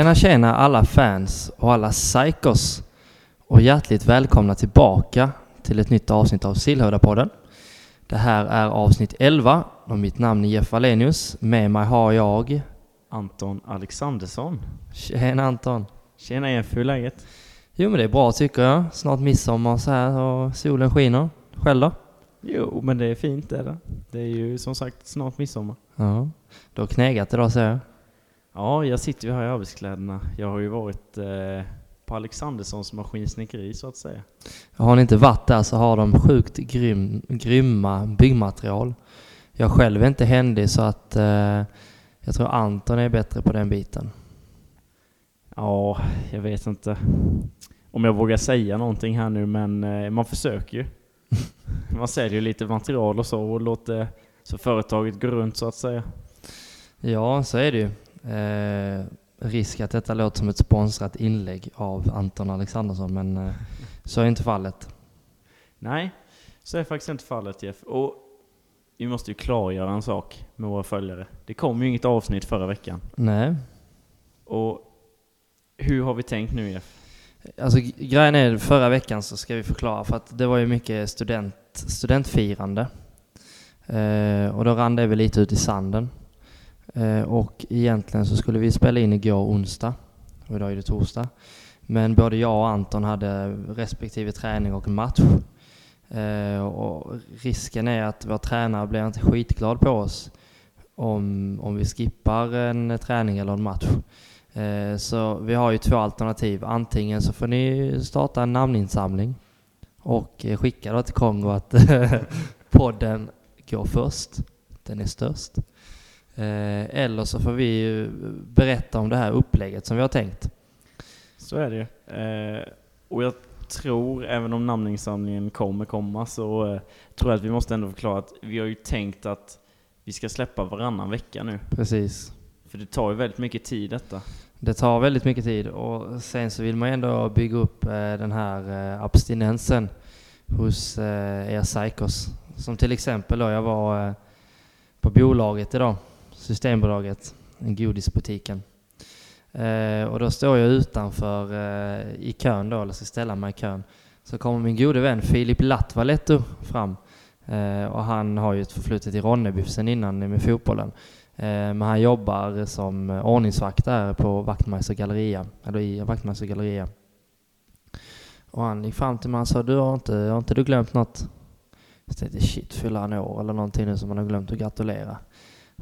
Tjena tjena alla fans och alla psykos och hjärtligt välkomna tillbaka till ett nytt avsnitt av Sillhövdapodden. Det här är avsnitt 11 och mitt namn är Jeff Wallenius. Med mig har jag... Anton Alexandersson. Tjena Anton! Tjena Jeff, hur är läget? Jo men det är bra tycker jag. Snart midsommar så här och solen skiner. Själv då? Jo, men det är fint det är det. Det är ju som sagt snart midsommar. Ja. Du har knegat idag ser jag. Ja, jag sitter ju här i arbetskläderna. Jag har ju varit eh, på Alexanderssons maskinsnickeri så att säga. Har ni inte varit där så har de sjukt grym, grymma byggmaterial. Jag själv är inte händig så att eh, jag tror Anton är bättre på den biten. Ja, jag vet inte om jag vågar säga någonting här nu, men eh, man försöker ju. man säljer ju lite material och så och låter så företaget gå runt så att säga. Ja, så är det ju. Eh, risk att detta låter som ett sponsrat inlägg av Anton Alexandersson, men eh, så är inte fallet. Nej, så är faktiskt inte fallet Jeff. Och vi måste ju klargöra en sak med våra följare. Det kom ju inget avsnitt förra veckan. Nej. Och hur har vi tänkt nu Jeff? Alltså grejen är, förra veckan så ska vi förklara, för att det var ju mycket student, studentfirande. Eh, och då rann det väl lite ut i sanden. Eh, och egentligen så skulle vi spela in igår onsdag, och idag är det torsdag. Men både jag och Anton hade respektive träning och match. Eh, och risken är att vår tränare blir inte skitglad på oss om, om vi skippar en träning eller en match. Eh, så vi har ju två alternativ. Antingen så får ni starta en namninsamling och skicka då till Kongo att podden går först. Den är störst. Eh, eller så får vi ju berätta om det här upplägget som vi har tänkt. Så är det ju. Och jag tror, även om namninsamlingen kommer komma, så tror jag att vi måste ändå förklara att vi har ju tänkt att vi ska släppa varannan vecka nu. Precis. För det tar ju väldigt mycket tid detta. Det tar väldigt mycket tid och sen så vill man ändå bygga upp den här abstinensen hos er psykos. Som till exempel då, jag var på bolaget idag, Systembolaget, godisbutiken. Eh, och då står jag utanför eh, i kön då, eller ska ställa mig i kön. Så kommer min gode vän Filip Latvaletto fram. Eh, och han har ju ett förflutet i Ronneby sen innan med fotbollen. Men han jobbar som ordningsvakt där på Wachtmeister Galleria, eller i Wachtmeister Galleria. Och han gick fram till mig och sa, du har inte, har inte du glömt något? Jag tänkte, shit, fyller han år eller någonting nu som han har glömt att gratulera?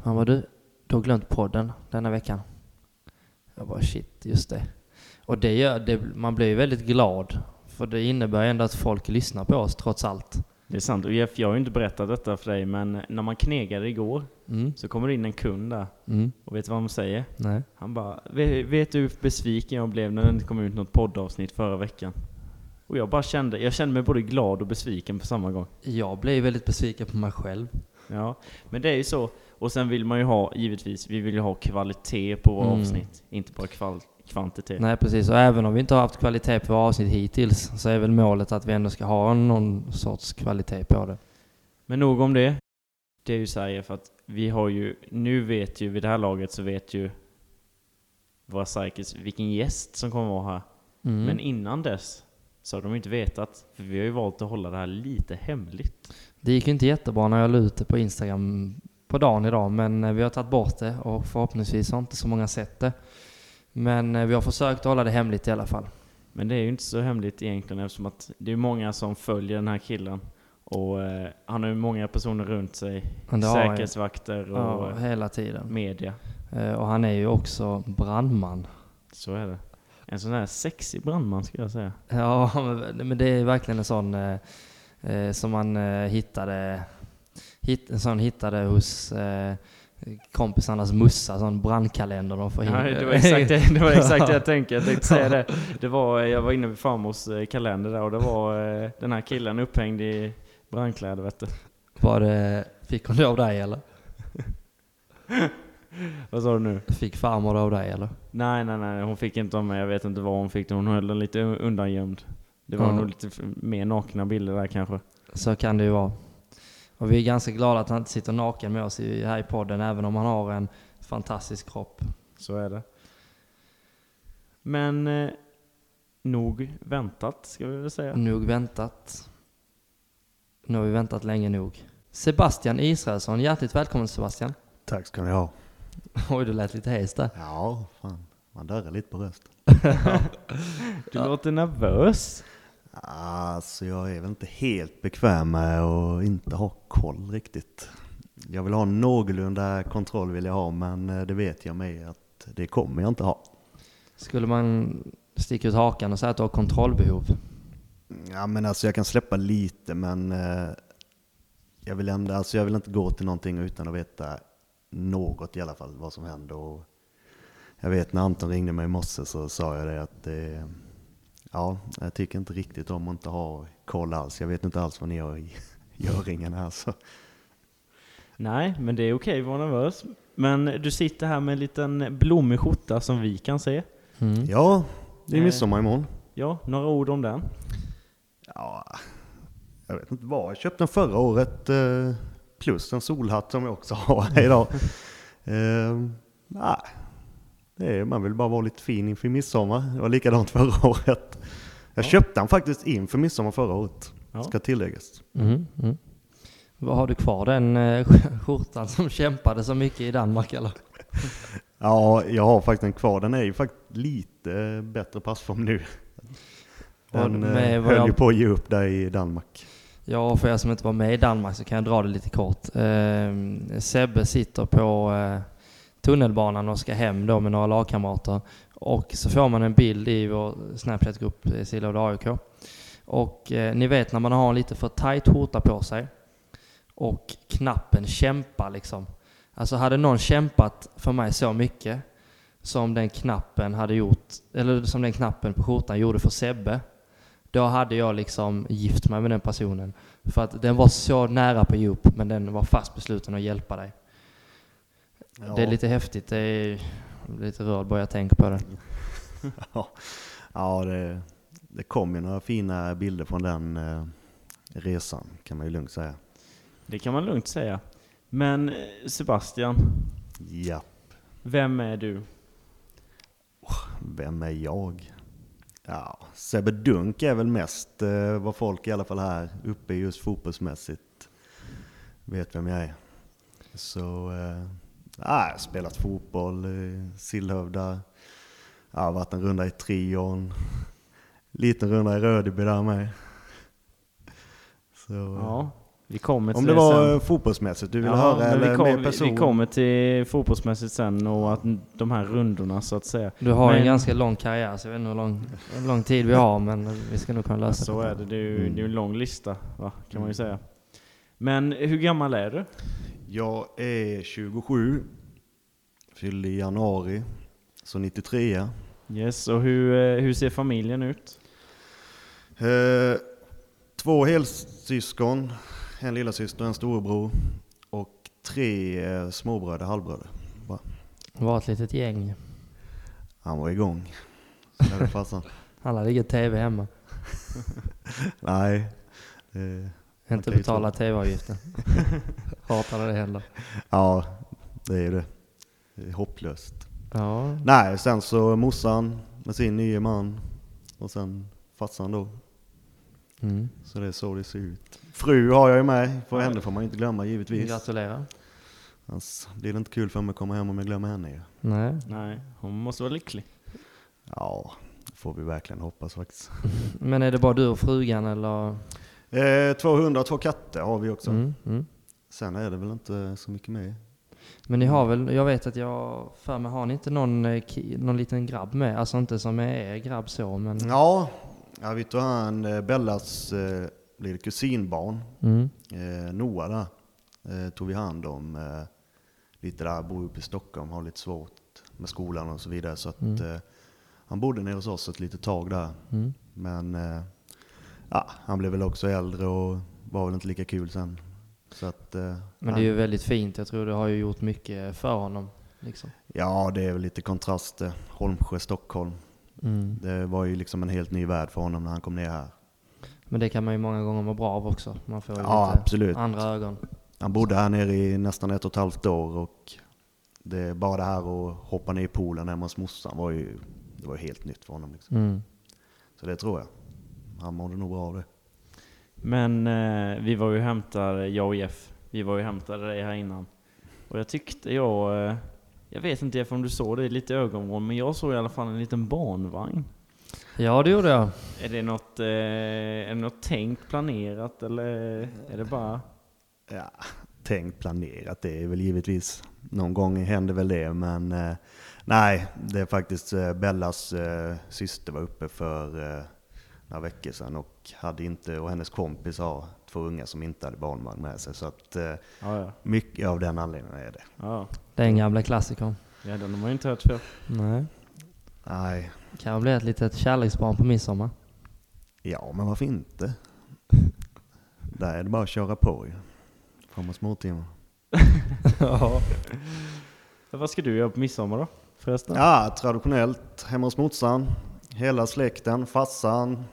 Han bara, du, du har glömt podden denna veckan. Jag bara, shit, just det. Och det gör, det, man blir ju väldigt glad, för det innebär ändå att folk lyssnar på oss trots allt. Det är sant. Och Jeff, jag har ju inte berättat detta för dig, men när man knegade igår Mm. så kommer det in en kund där. Mm. Och vet du vad han säger? Nej. Han bara, "Vet- vet du hur besviken jag blev när det inte kom ut något poddavsnitt förra veckan? Och jag bara kände, jag kände mig både glad och besviken på samma gång. Jag blev väldigt besviken på mig själv. Ja, men det är ju så. Och sen vill man ju ha, givetvis, vi vill ju ha kvalitet på våra Mm. avsnitt. Inte bara kval- kvantitet. Nej precis, och även om vi inte har haft kvalitet på avsnitt hittills så är väl målet att vi ändå ska ha någon sorts kvalitet på det. Men nog om det. Det är ju så här Jeff, att vi har ju, nu vet ju, vid det här laget så vet ju våra psykis vilken gäst som kommer vara här. Mm. Men innan dess så har de inte vetat, för vi har ju valt att hålla det här lite hemligt. Det gick ju inte jättebra när jag la ut det på Instagram på dagen idag, men eh, vi har tagit bort det och förhoppningsvis har inte så många sett det. Men eh, vi har försökt hålla det hemligt i alla fall. Men det är ju inte så hemligt egentligen eftersom att det är många som följer den här killen. Och eh, han har ju många personer runt sig. Säkerhetsvakter och Ja, hela tiden. media. Eh, Och han är ju också brandman. Så är det. En sån här sexig brandman skulle jag säga. Ja, men- det är verkligen en sån eh, som man hittade, hit, en sån hittade hos eh, kompisarnas mussa, sån brandkalender de får. Ja, det var exakt det, det, var exakt det jag tänkte. Jag tänkte säga det. det var, jag var inne vid farmors eh, kalender där och det var eh, den här killen upphängd i brandkläder vet du. Var det, fick hon det av dig eller? Vad sa du nu? Fick farmor det av dig eller? Nej, nej, nej. Hon fick inte av mig. Jag vet inte vad hon fick. det. Hon höll den lite undangömd. Det var Ja. nog lite mer nakna bilder där kanske. Så kan det ju vara. Och vi är ganska glada att han inte sitter naken med oss i, här i podden, även om han har en fantastisk kropp. Så är det. Men eh, nog väntat, ska vi väl säga. Nog väntat. Nu har vi väntat länge nog. Sebastian Israelsson, hjärtligt välkommen Sebastian. Tack ska ni ha. Oj, du lät lite hes där. Ja, fan. Man darrar lite på rösten. Du låter nervös. Alltså jag är väl inte helt bekväm med att inte ha koll riktigt. Jag vill ha någorlunda kontroll vill jag ha, men eh, det vet jag med att det kommer jag inte ha. Skulle man sticka ut hakan och säga att du har kontrollbehov? Ja men alltså jag kan släppa lite men eh, jag vill, ändå, alltså jag vill inte gå till någonting utan att veta något i alla fall vad som händer. Och jag vet när Anton ringde mig i morse så sa jag det att det, ja, jag tycker inte riktigt om att inte ha koll alls. Jag vet inte alls vad ni gör i göringen här så. Nej, men det är okej att vara nervös. Men du sitter här med en liten blommig skjorta som vi kan se. Mm. Ja, det är Eh. midsommar imorgon. Ja, några ord om den. Ja, jag vet inte vad. Jag köpte den förra året eh, plus en solhatt som jag också har idag. Eh, nej, är, man vill bara vara lite fin inför midsommar. Det var likadant förra året. Jag köpte den faktiskt inför midsommar förra året, Ja. ska tilläggas. Mm. Mm. Vad Har du kvar den eh, skjortan som kämpade så mycket i Danmark eller? Ja, jag har faktiskt den kvar. Den är ju faktiskt lite bättre passform nu. Den eh, med höll jag- ju på att ge upp där i Danmark. Ja, för er som inte var med i Danmark så kan jag dra det lite kort. Eh, Sebbe sitter på eh, tunnelbanan och ska hem då med några lagkamrater. Och så får man en bild i vår Snapchat-grupp eh, AIK. Och eh, ni vet när man har en lite för tight skjorta på sig och knappen kämpar liksom. Alltså hade någon kämpat för mig så mycket som den knappen hade gjort, eller som den knappen på skjortan gjorde för Sebbe, då hade jag liksom gift mig med den personen. För att den var så nära på djup, men den var fast besluten att hjälpa dig. Ja. Det är lite häftigt, det är lite rörd bara jag tänker på det. Ja, ja det, det kom ju några fina bilder från den eh, resan kan man ju lugnt säga. Det kan man lugnt säga. Men eh, Sebastian, Ja, vem är du? vem är jag? Ja, Sebbe Dunk är väl mest eh, vad folk i alla fall här uppe just fotbollsmässigt vet vem jag är. Så, eh, ja, jag har spelat fotboll i Sillhövda, har varit en runda i Trion, liten runda i Rödeby där med. Så, Ja, vi kommer till Om det var sen. eh, fotbollsmässigt du vill Ja, höra eller vi, kom, mer person? vi kommer till fotbollsmässigt sen och att de här rundorna så att säga. Du har Men- en ganska lång karriär, så jag vet inte hur lång, hur lång tid vi har, men vi ska nog kunna lösa Så det. är det. Det är ju Mm. det är en lång lista, va? kan man ju säga. Men hur gammal är du? Jag är 27, fyllde i januari, så 93. Yes, och hur, eh, hur ser familjen ut? Eh, två helsyskon, en lillasyster och en storebror. Och tre eh, småbröder, halvbröder. Bara. Var ett litet gäng. Han var igång. Så det farsan. Alla ligger tv hemma. Nej. Eh, Inte betala tv-avgiften. Hatar när det händer. ja, det är det. Det är hopplöst. Ja, Nej, sen så morsan med sin nye man. Och sen farsan då. mm. Så det är så det ser ut. Fru har jag ju med, för henne får man inte glömma givetvis. gratulerar. Annars blir det inte kul för mig att komma hem om jag glömmer henne ju. Nej. Nej, hon måste vara lycklig. Ja, det får vi verkligen hoppas faktiskt. Men är det bara du och frugan eller? Eh, 200 två katter har vi också. Mm, mm. Sen är det väl inte så mycket mer. Men ni har väl, jag vet att jag för mig, har ni inte någon, eh, någon liten grabb med? Alltså inte som är er grabb så, men... Ja, jag vet du han eh, Bellas eh, det kusinbarn, Mm. eh, Noah där, eh, tog vi hand om eh, lite där, bor uppe i Stockholm, har lite svårt med skolan och så vidare. Så att Mm. eh, han bodde nere hos oss ett litet tag där. Mm. Men ja, han blev väl också äldre och var väl inte lika kul sen. Så att, eh, Men det är ju väldigt fint. Jag tror det har ju gjort mycket för honom. Liksom. Ja, det är väl lite kontraster. Holmsjö, Stockholm. Mm. Det var ju liksom en helt ny värld för honom när han kom ner här. Men det kan man ju många gånger må bra av också. Man får ju Ja, lite absolut. andra ögon. Han bodde här nere i nästan ett och ett halvt år och det, bara det här att hoppa ner i poolen hemma hos morsan var ju det var ju helt nytt för honom. Liksom. Mm. Så det tror jag. Han mådde nog bra av det. Men eh, vi var ju hämtade, jag och Jeff, vi var ju hämtade dig här innan. Och jag tyckte jag, eh, jag vet inte Jeff om du såg det i lite ögonvrån, men jag såg i alla fall en liten barnvagn. Ja, det gjorde jag. Är det något, eh, är det något tänkt, planerat eller är det bara... Ja, tänkt, planerat, det är väl givetvis. Någon gång händer väl det, men eh, nej, det är faktiskt eh, Bellas eh, syster var uppe för eh, några veckor sedan och hade inte, och hennes kompis har två unga som inte hade barnvagn med sig. Så att eh, Ja, ja. mycket av den anledningen är det. ja. Den gamla klassikern. ja den har man ju inte hört förr. Nej. Nej, Kan bli ett litet kärleksbarn på midsommar. ja men varför inte? Där är det bara att köra på ju. Framåt småtimmar. ja. Vad ska du göra på midsommar då? Förresten? Ja, traditionellt hemma hos morsan. Hela släkten, farsan,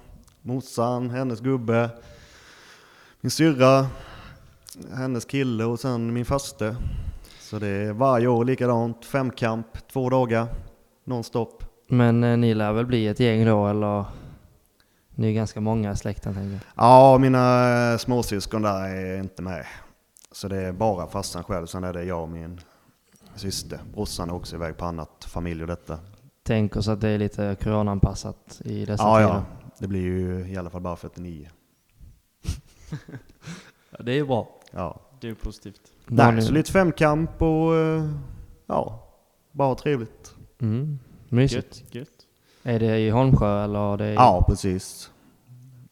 morsan, hennes gubbe, min syrra, hennes kille och sen min faste. Så det är varje år likadant, femkamp, två dagar, nonstop. Men eh, ni lär väl bli ett gäng då, eller? Ni är ganska många i släkten, tänker jag. Ja, mina eh, småsyskon där är inte med. Så det är bara farsan själv, sen är det jag och min syster. Brorsan är också iväg på annat familj och detta. Tänk oss att det är lite coronaanpassat i dessa Ja, tider. ja, det blir ju i alla fall bara 49. Ja, det är ju bra. Ja. Det är positivt. Nej, så lite femkamp och eh, ja, bara trevligt. Mm. Mysigt. Gött, gött. Är det i Holmsjö eller? Det är... Ja, precis.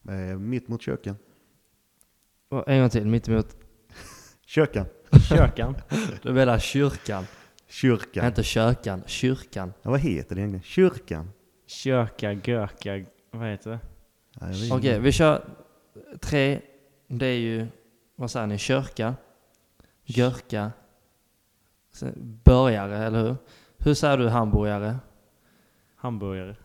Eh, Mitt mot köken. Och En gång till, mitt emot. Köken. Kökan. Du menar kyrkan? Kyrkan. Inte kökan, kyrkan. Ja, vad heter det egentligen? Kyrkan? Köka, göka, vad heter det? Ja, jag vet Okej, inte. vi kör tre. Det är ju, vad säger ni, kyrka, görka, sen börjare, eller hur? Hur säger du hamburgare? Hamburgare.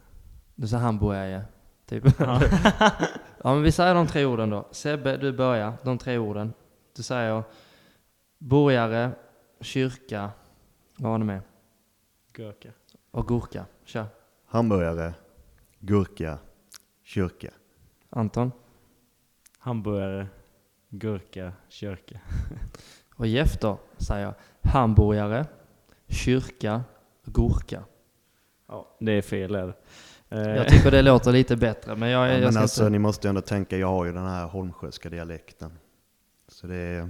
Du säger hamburgare, typ. Ja. ja, men vi säger de tre orden då. Sebbe, du börjar, de tre orden. Du säger burgare, kyrka, vad var det med? Göka. Och gurka. Kör. Hamburgare, gurka, kyrka. Anton. Hamburgare, gurka, kyrka. Och Jeff då, säger jag. Hamburgare, kyrka, gurka. Ja, det är fel är det. Eh, Jag tycker det låter lite bättre, men jag, Ja, jag men ska alltså inte... ni måste ju ändå tänka, jag har ju den här holmsjöska dialekten. Så det är,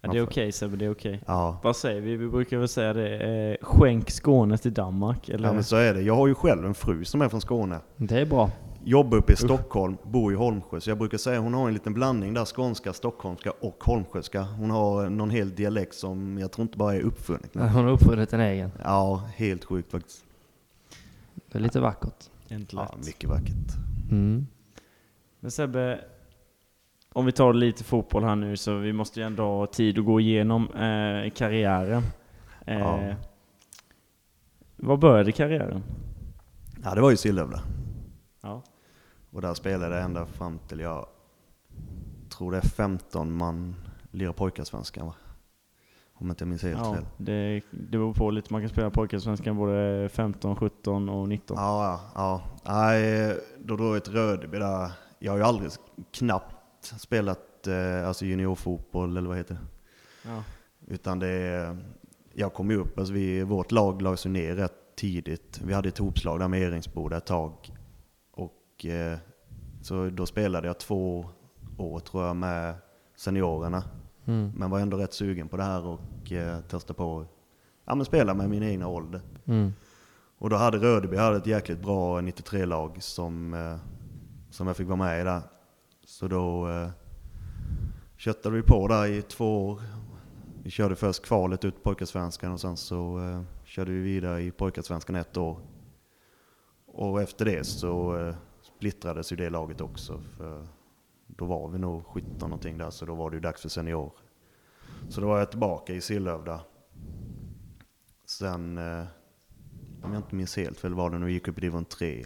ja, det är okej Sebbe, det är okej. ja. Vad säger vi? Vi brukar väl säga det. Eh, skänk Skåne till Danmark, eller? ja men så är det. Jag har ju själv en fru som är från Skåne. Det är bra. Jobbar uppe i Stockholm, bor i Holmsjö. Så jag brukar säga hon har en liten blandning där, skånska, stockholmska och holmsjöska. Hon har någon hel dialekt som jag tror inte bara är uppfunnet. Hon har uppfunnit en egen. Ja, helt sjukt faktiskt. Det är lite vackert. Inte Ja, lätt. mycket vackert. Mm. Men Sebbe, om vi tar lite fotboll här nu så vi måste ju ändå ha tid att gå igenom eh, karriären. Eh, Ja. Var började karriären? Ja, det var ju Sillhövda. Ja. Och där spelade jag ända fram till jag tror det är 15 man lirar pojkarsvenskan va? Om inte jag minns helt ja fel. det, det beror på lite. Man kan spela pojkarsvenskan både 15, 17 och 19. Ja, ja. Nej, då drog jag till Rödeby där. Jag har ju aldrig knappt spelat eh, alltså juniorfotboll eller vad heter det? Ja. Utan det jag kom ju upp, alltså vi, vårt lag lades ju ner rätt tidigt. Vi hade ett hopslag där med Eringsboda ett tag. Och eh, så då spelade jag två år tror jag med seniorerna. Mm. Men var ändå rätt sugen på det här och eh, testa på ja, men spela med min egna ålder. Mm. Och då hade Rödeby hade ett jäkligt bra 93-lag som, eh, som jag fick vara med i där. Så då eh, köttade vi på där i två år. Vi körde först kvalet ut pojkarsvenskan och sen så eh, körde vi vidare i pojkarsvenskan ett år. Och efter det så eh, splittrades ju det laget också. För då var vi nog 17 någonting där så då var det ju dags för senior. Så då var jag tillbaka i Sillhövda. Sen eh, om jag inte minns helt fel var det när vi gick upp i division 3.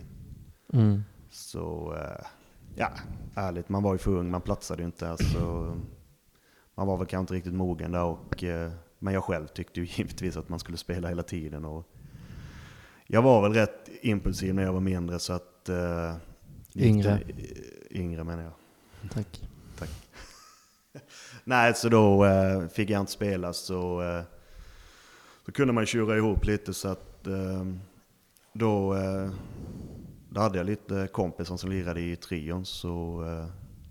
Mm. Så eh, ja, ärligt, man var ju för ung, man platsade ju inte. Alltså, man var väl kanske inte riktigt mogen där och, eh, men jag själv tyckte ju givetvis att man skulle spela hela tiden. Och Jag var väl rätt impulsiv när jag var mindre så att... Yngre. Yngre menar jag. Tack. Nej, så då eh, fick jag inte spela så, eh, så kunde man tjura ihop lite så att eh, då, eh, då hade jag lite kompisar som lirade i trion så eh,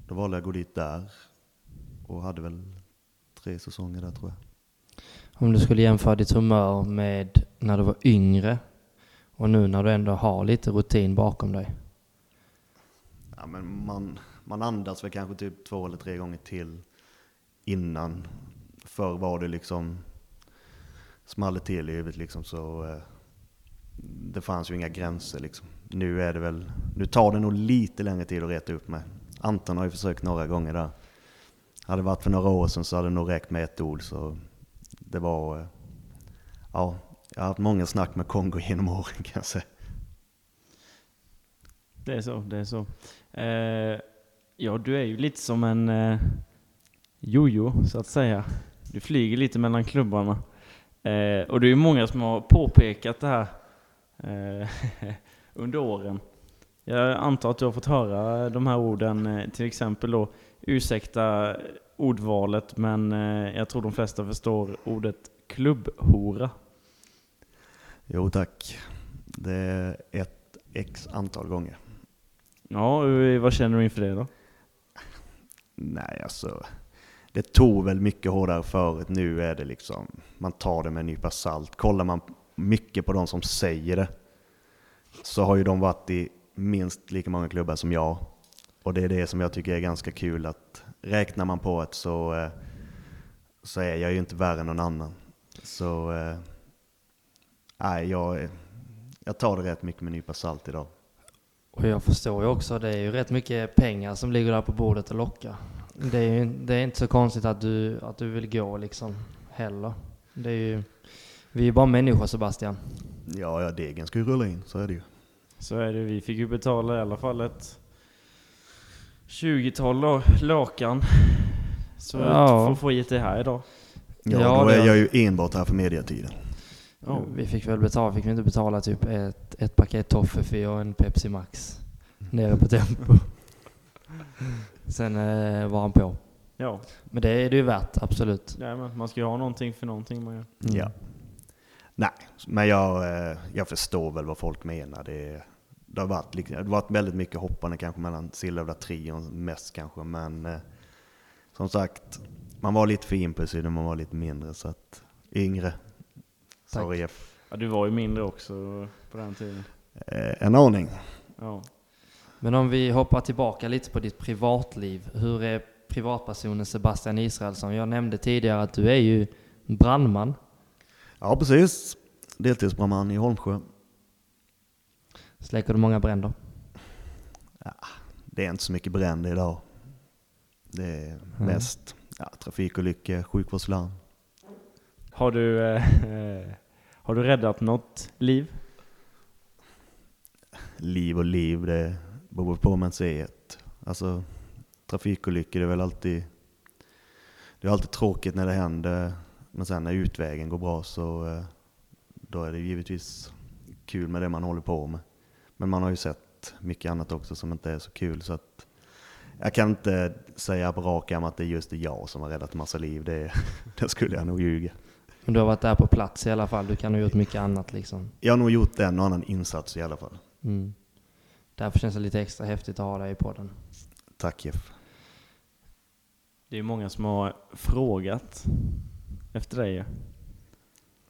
då valde jag att gå dit där och hade väl tre säsonger där tror jag. Om du skulle jämföra ditt humör med när du var yngre och nu när du ändå har lite rutin bakom dig. Ja, men man, man andas väl kanske typ två eller tre gånger till innan. Förr var det liksom small det till i huvudet liksom så eh, det fanns ju inga gränser liksom. Nu är det väl, nu tar det nog lite längre tid att reta upp mig. Anton har ju försökt några gånger där. Hade det varit för några år sedan så hade det nog räckt med ett ord så det var, eh, ja, jag har haft många snack med Kongo genom åren kan jag säga. Det är så, det är så. Eh, ja, du är ju lite som en eh, jojo, så att säga. Du flyger lite mellan klubbarna. Eh, och det är ju många som har påpekat det här eh, under åren. Jag antar att du har fått höra de här orden, eh, till exempel då, ursäkta ordvalet, men eh, jag tror de flesta förstår ordet klubbhora. Jo tack. Det är ett x antal gånger. Ja, vad känner du inför det då? Nej, alltså. Det tog väl mycket hårdare förut. Nu är det liksom, man tar det med en nypa salt. Kollar man mycket på de som säger det, så har ju de varit i minst lika många klubbar som jag. Och det är det som jag tycker är ganska kul, att räknar man på det så, eh, så är jag ju inte värre än någon annan. Så, eh, nej, jag, jag tar det rätt mycket med en nypa salt idag. Och jag förstår ju också, det är ju rätt mycket pengar som ligger där på bordet och lockar. Det är ju det är inte så konstigt att du, att du vill gå liksom heller. Det är ju, vi är ju bara människor Sebastian. Ja, ja, degen ska ju rulla in, så är det ju. Så är det, vi fick ju betala i alla fall ett 20-tal då, lakan. Så Ja. får få hit det här idag. Ja, Ja, då det- är jag ju enbart här för mediatiden. Ja. Vi fick väl betala, fick vi inte betala typ ett, ett paket toffefi och en Pepsi Max nere på Tempo. Sen eh, var han på. Ja, Men det är det ju värt, absolut. Nej, men man ska ju ha någonting för någonting man gör. Mm. Ja. Nej, men jag, eh, jag förstår väl vad folk menar. Det, det, har varit, liksom- det har varit väldigt mycket hoppande kanske mellan Sillhövda trion mest kanske, men eh, som sagt, man var lite för impulsiv när man var lite mindre, så att yngre. Sorry Jeff. Ja, du var ju mindre också på den tiden. Eh, en aning. Ja. Men om vi hoppar tillbaka lite på ditt privatliv. Hur är privatpersonen Sebastian Israelsson? Jag nämnde tidigare att du är ju brandman. Ja, precis. Deltidsbrandman i Holmsjö. Släcker du många bränder? Det är inte så mycket bränder idag. Det är mest ja, trafikolyckor, sjukvårdslarm. Har du, eh, har du räddat något liv? liv och liv, det beror på vad man ser ett. Alltså trafikolyckor, det är väl alltid, det är alltid tråkigt när det händer, men sen när utvägen går bra så eh, då är det givetvis kul med det man håller på med. Men man har ju sett mycket annat också som inte är så kul så att jag kan inte säga på rak arm att det är just jag som har räddat massa liv, det, det skulle jag nog ljuga. Men du har varit där på plats i alla fall. Du kan ha gjort mycket annat liksom. Jag har nog gjort en och annan insats i alla fall. Mm. Därför känns det lite extra häftigt att ha dig i podden. Tack Jeff. Det är många som har frågat efter dig.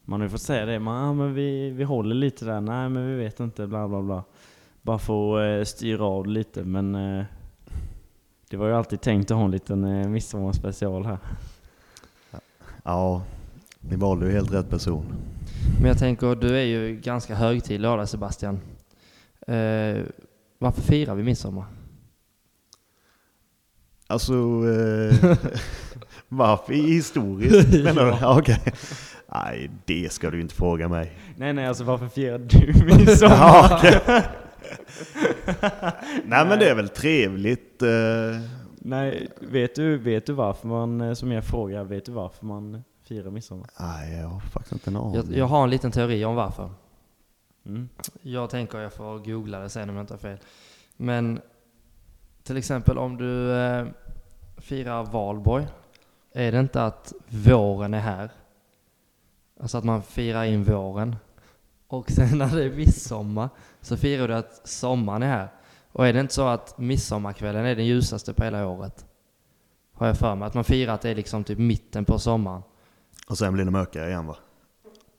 Man har ju fått säga det, man, ah, men vi, vi håller lite där, nej men vi vet inte, bla bla bla. Bara få eh, styra av lite, men eh, det var ju alltid tänkt att ha en liten eh, midsommarspecial här. Ja, ni valde ju helt rätt person. Men jag tänker, du är ju ganska högtidlig av dig Sebastian. Eh, varför firar vi midsommar? Alltså, eh, varför i historiskt menar du? Ja, okej. Nej, det ska du inte fråga mig. Nej nej, alltså varför firar du midsommar? Ja, okej. Nej men det är väl trevligt. eh, Nej, vet du, vet du varför man, eh, som jag frågar, vet du varför man firar midsommar? Nej, jag har faktiskt inte en aning. Jag, jag har en liten teori om varför. Mm. Jag tänker jag får googla det sen om jag inte har fel. Men till exempel om du eh, firar valborg. Är det inte att våren är här? Alltså att man firar in våren. Och sen när det är midsommar så firar du att sommaren är här. Och är det inte så att midsommarkvällen är den ljusaste på hela året? Har jag för mig. Att man firar att det är liksom typ mitten på sommaren. Och sen blir det mörkare igen va?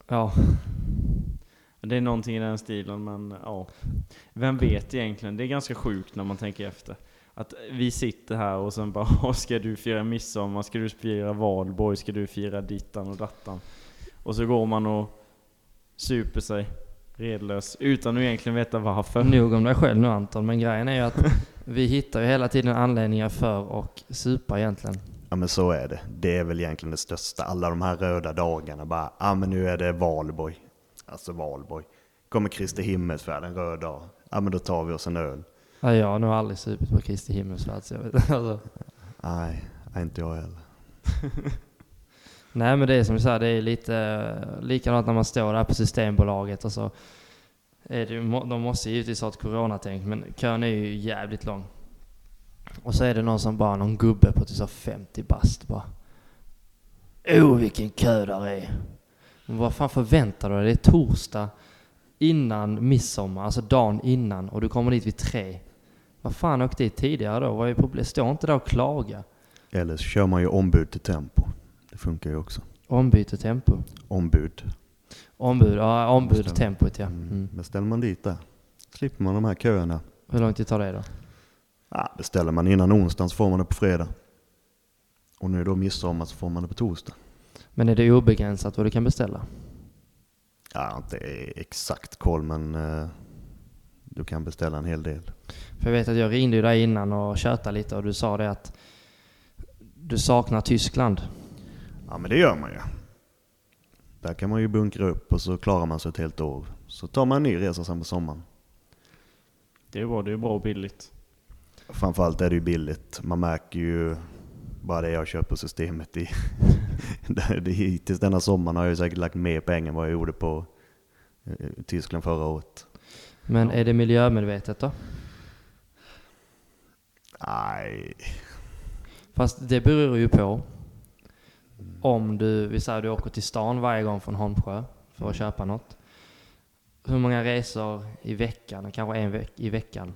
Ja, Det är någonting i den stilen, men ja. Vem vet egentligen? Det är ganska sjukt när man tänker efter. Att vi sitter här och sen bara "Åh, ska du fira midsommar, ska du fira valborg, ska du fira dittan och dattan? Och så går man och super sig redlös utan att egentligen veta varför. nog om dig själv nu Anton. Men grejen är ju att vi hittar ju hela tiden anledningar för att supa egentligen. Ja men så är det. Det är väl egentligen det största. Alla de här röda dagarna bara, ja ah, men nu är det valborg. Alltså valborg. Kommer Kristi himmelsfärd en röd dag. Ja men då tar vi oss en öl. Ja, jag har nog aldrig supit på Kristi himmelsfärd så jag vet alltså. Nej, inte jag heller. Nej men det är som du säger, det är lite eh, likadant när man står där på Systembolaget och så är det, ju- de måste givetvis ha ett coronatänk men kön är ju jävligt lång. Och så är det någon som bara, någon gubbe på typ så 50 bast bara. Oh vilken kö där är! Men vad fan förväntar du dig? Det är torsdag innan midsommar, alltså dagen innan och du kommer dit vid tre. Vad fan åk dit tidigare då? Vad är problemet? Stå inte där och klaga. Eller så kör man ju ombud till tempo. Det funkar ju också. Ombyte tempo. Ombud. Ombud, ja ombud Bestäm- tempot ja. Mm. Mm. Beställer man dit där. Slipper man de här köerna. Hur lång tid tar det då? Ja, beställer man innan onsdagen så får man det på fredag. Och nu är det då midsommar så får man det på torsdag. Men är det obegränsat vad du kan beställa? Har inte exakt koll men eh, du kan beställa en hel del. För jag vet att jag ringde ju dig innan och tjötade lite och du sa det att du saknar Tyskland. Ja men det gör man ju. Där kan man ju bunkra upp och så klarar man sig ett helt år. Så tar man en ny resa sen på sommaren. Det är bra, det är bra och billigt. Framförallt är det ju billigt. Man märker ju bara det jag köper systemet i. hittills denna sommaren har jag ju säkert lagt mer pengar än vad jag gjorde på eh, Tyskland förra året. Men är det miljömedvetet då? Nej, Fast det beror ju på om du, vi säger du åker till stan varje gång från Holmsjö för att köpa något. Hur många resor i veckan, kanske en veck i veckan.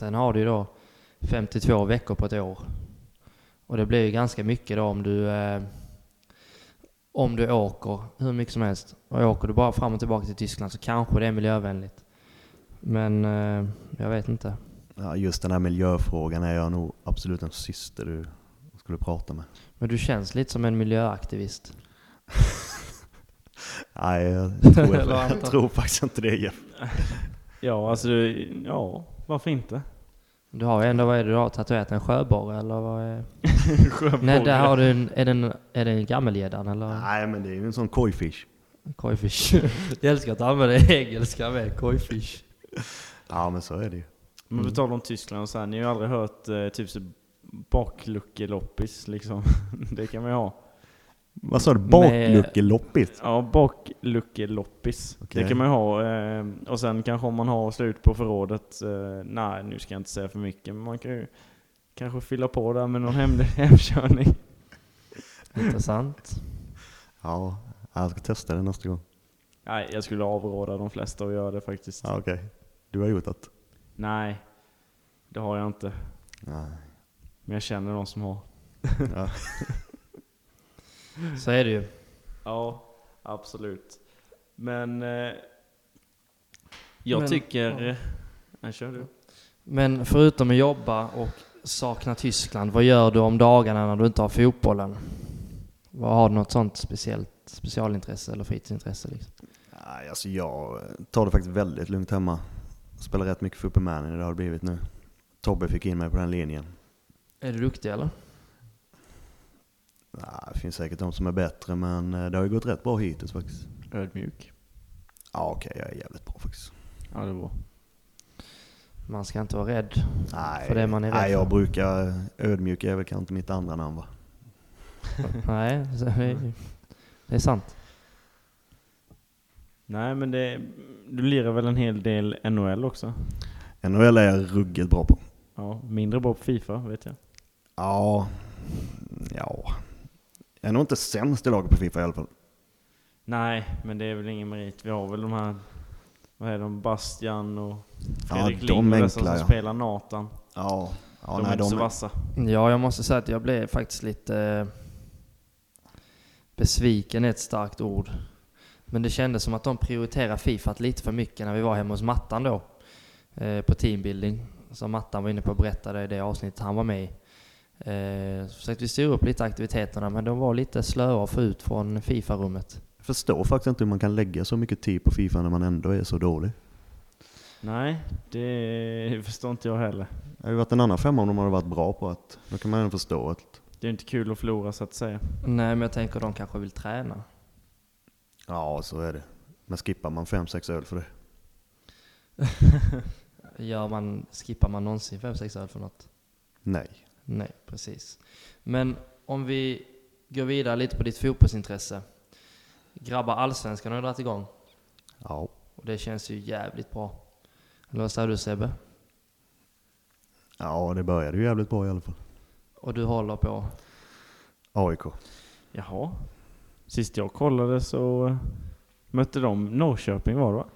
Sen har du ju då 52 veckor på ett år. Och det blir ju ganska mycket då om du eh, om du åker hur mycket som helst. Och åker du bara fram och tillbaka till Tyskland så kanske det är miljövänligt. Men eh, jag vet inte. ja, just den här miljöfrågan är jag nog absolut den sista du skulle prata med. Men du känns lite som en miljöaktivist. Nej, jag tror, jag, jag tror faktiskt inte det Jeff. Ja, alltså, ja, varför inte? Du har ju ändå, vad är det du har tatuerat? En sjöborre eller vad är... Sjöborre. Nej, där har du en, är det en, är det en gammelgäddan eller? Nej, men det är ju en sån koi-fish. Koi-fish. Jag älskar att du använder engelska med, koi-fish. Ja, men så är det ju. Men på tal om Tyskland och så här, ni har ju aldrig hört eh, typ så bakluckeloppis liksom. det kan man ju ha. Vad sa du? Bakluckeloppis? Ja, bakluckeloppis. Okej. Det kan man ju ha. Eh, och sen kanske om man har slut på förrådet. Eh, nej, nu ska jag inte säga för mycket. Men man kan ju kanske fylla på där med någon hem, hemkörning. Intressant. Ja, jag ska testa det nästa gång. Nej, jag skulle avråda de flesta att göra det faktiskt. Ja, okej. Du har gjort det? Nej, det har jag inte. Nej. Men jag känner någon som har. Ja. Så är det ju. Ja, absolut. Men eh, jag Men- tycker... ja. Nej, kör du. Men förutom att jobba och sakna Tyskland, vad gör du om dagarna när du inte har fotbollen? Vad har du något sånt speciellt specialintresse eller fritidsintresse? Liksom? Nej, alltså jag tar det faktiskt väldigt lugnt hemma. Spelar rätt mycket Football Manager, det har det blivit nu. Tobbe fick in mig på den linjen. Är du duktig eller? Ja, det finns säkert de som är bättre, men eh, det har ju gått rätt bra hittills faktiskt. Ödmjuk. Ja, okej, jag är jävligt bra faktiskt. Ja, det var. Man ska inte vara rädd. Nej, För det man är rädd nej jag för. brukar, ödmjuk är väl kanske inte mitt andra namn va? Nej, är- det är sant. Nej, men det, du lirar väl en hel del NHL också? NHL är jag ruggigt bra på. Ja, mindre bra på Fifa vet jag. Ja, ja. Är nog inte sämst i laget på Fifa i alla fall. Nej, men det är väl ingen merit. Vi har väl de här, vad är de, Bastian och Ja, Fredrik och dessa enkla, som ja. spelar Nathan. Ja, ja de är nej, inte så de, vassa. Ja, jag måste säga att jag blev faktiskt lite eh, besviken, är ett starkt ord. Men det kändes som att de prioriterade Fifa lite för mycket när vi var hemma hos Mattan då. Eh, på teambuilding. Som Mattan var inne på och berättade i det avsnittet han var med i. Eh, så försökte vi styra upp lite aktiviteterna men de var lite slöa att få ut från Fifa-rummet. jag förstår faktiskt inte hur man kan lägga så mycket tid på Fifa när man ändå är så dålig. Nej, det förstår inte jag heller. Det hade ju varit en annan femma om de hade varit bra på att, då kan man ändå förstå att, Det är inte kul att förlora så att säga. Nej men jag tänker de kanske vill träna. ja så är det. Men skippar man fem sex öl för det? Gör man, skippar man någonsin 5-6 öl för något? Nej. Nej, precis. Men om vi går vidare lite på ditt fotbollsintresse. Grabbar, allsvenskan har dragit igång. Ja. Och det känns ju jävligt bra. Eller vad säger du Sebbe? Ja, det började ju jävligt bra i alla fall. Och du håller på? AIK. Jaha. Sist jag kollade så mötte de Norrköping var det va?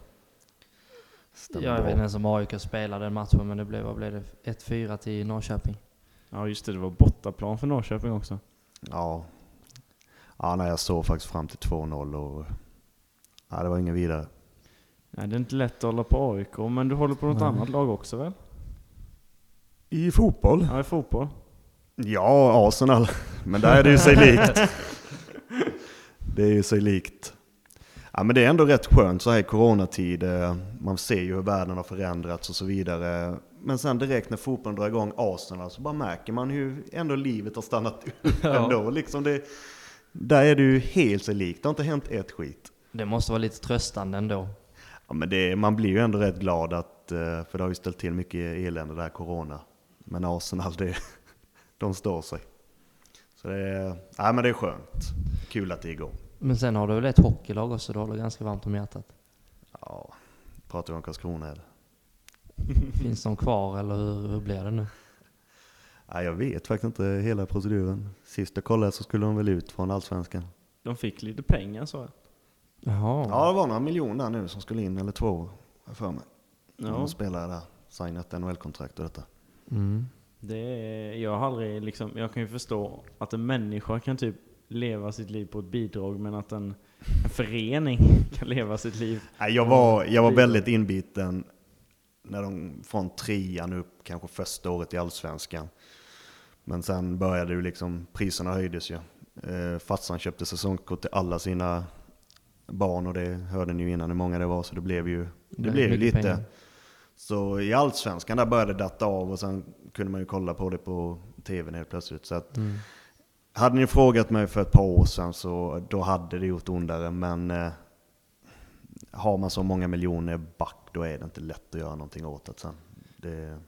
Stämmer jag vet inte ens om AIK spelade den matchen, men det blev, vad blev det? 1-4 till Norrköping. Ja just det, det var bortaplan för Norrköping också. Ja. Ja, nej, jag såg faktiskt fram till 2-0 och ja, det var ingen vidare. Nej, det är inte lätt att hålla på AIK, men du håller på något Nej. annat lag också väl? I fotboll? Ja, i fotboll. Ja, Arsenal. Men där är det ju sig likt. Det är ju sig likt. Ja, men det är ändå rätt skönt så här i coronatid. eh, Man ser ju hur världen har förändrats och så vidare. Men sen direkt när fotbollen drar igång Arsenal så bara märker man hur ändå livet har stannat upp Ja. ändå. Liksom det, där är ju helt sig likt. Det har inte hänt ett skit. Det måste vara lite tröstande ändå. Ja, men det, man blir ju ändå rätt glad att, eh, för det har ju ställt till mycket elände där, corona. Men Arsenal, det, de står sig. Så det är, ja, men det är skönt. Kul att det är igång. Men sen har du väl ett hockeylag också du håller ganska varmt om hjärtat? Ja, pratar vi om Karlskrona eller? Finns de kvar eller hur, hur blir det nu? Ja, jag vet faktiskt inte hela proceduren. Sist jag kollade så skulle de väl ut från Allsvenskan. De fick lite pengar så. Jaha. Ja, det var några miljoner nu som skulle in, eller två, har för mig. Ja. De spelare där, signat NHL-kontrakt och detta. Mm. Det är, jag har aldrig liksom, jag kan ju förstå att en människa kan typ leva sitt liv på ett bidrag, men att en, en förening kan leva sitt liv. Nej, jag var, jag var väldigt inbiten när de från trean upp, kanske första året i Allsvenskan. Men sen började ju liksom, priserna höjdes ju. Eh, Fatsan köpte säsongskort till alla sina barn och det hörde ni ju innan hur många det var, så det blev ju, det blev ju lite. pengar. Så i Allsvenskan där började det datta av och sen kunde man ju kolla på det på tvn helt plötsligt. Så att, Mm. hade ni frågat mig för ett par år sedan så då hade det gjort ondare. Men eh, har man så många miljoner back då är det inte lätt att göra någonting åt det sen. Det,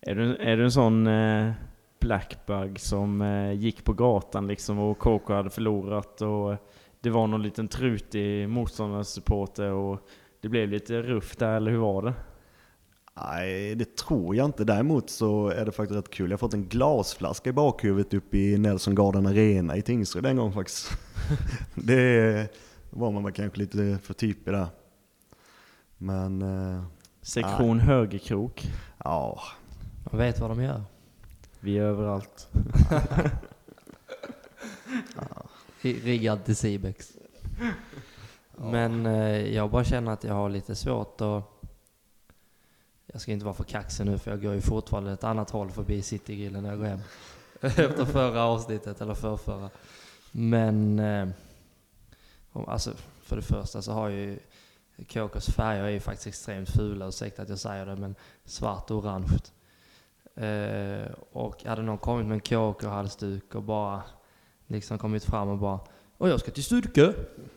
Är du, är du en sån eh, blackbug som eh, gick på gatan liksom och KK hade förlorat och det var någon liten trutig motståndarsupporter och det blev lite ruff där, eller hur var det? nej, det tror jag inte. Däremot så är det faktiskt rätt kul. Jag har fått en glasflaska i bakhuvudet uppe i Nelson Garden Arena i Tingsryd en gång faktiskt. det var man väl kanske lite för typig där. Men eh, Sektion högerkrok. ja, Jag vet vad de gör. Vi är överallt. I- Riggad till Cibex. Men eh, jag bara känner att jag har lite svårt att... Jag ska inte vara för kaxig nu för jag går ju fortfarande ett annat håll förbi Citygrillen när jag går hem. Efter förra avsnittet, eller förrförra. Men... Eh, om- alltså, för det första så har ju KKs färger är ju faktiskt extremt fula, ursäkta att jag säger det, men svart och orange. Eh, och hade någon kommit med en KK-halsduk och bara liksom kommit fram och bara Åh, jag ska till Sturkö!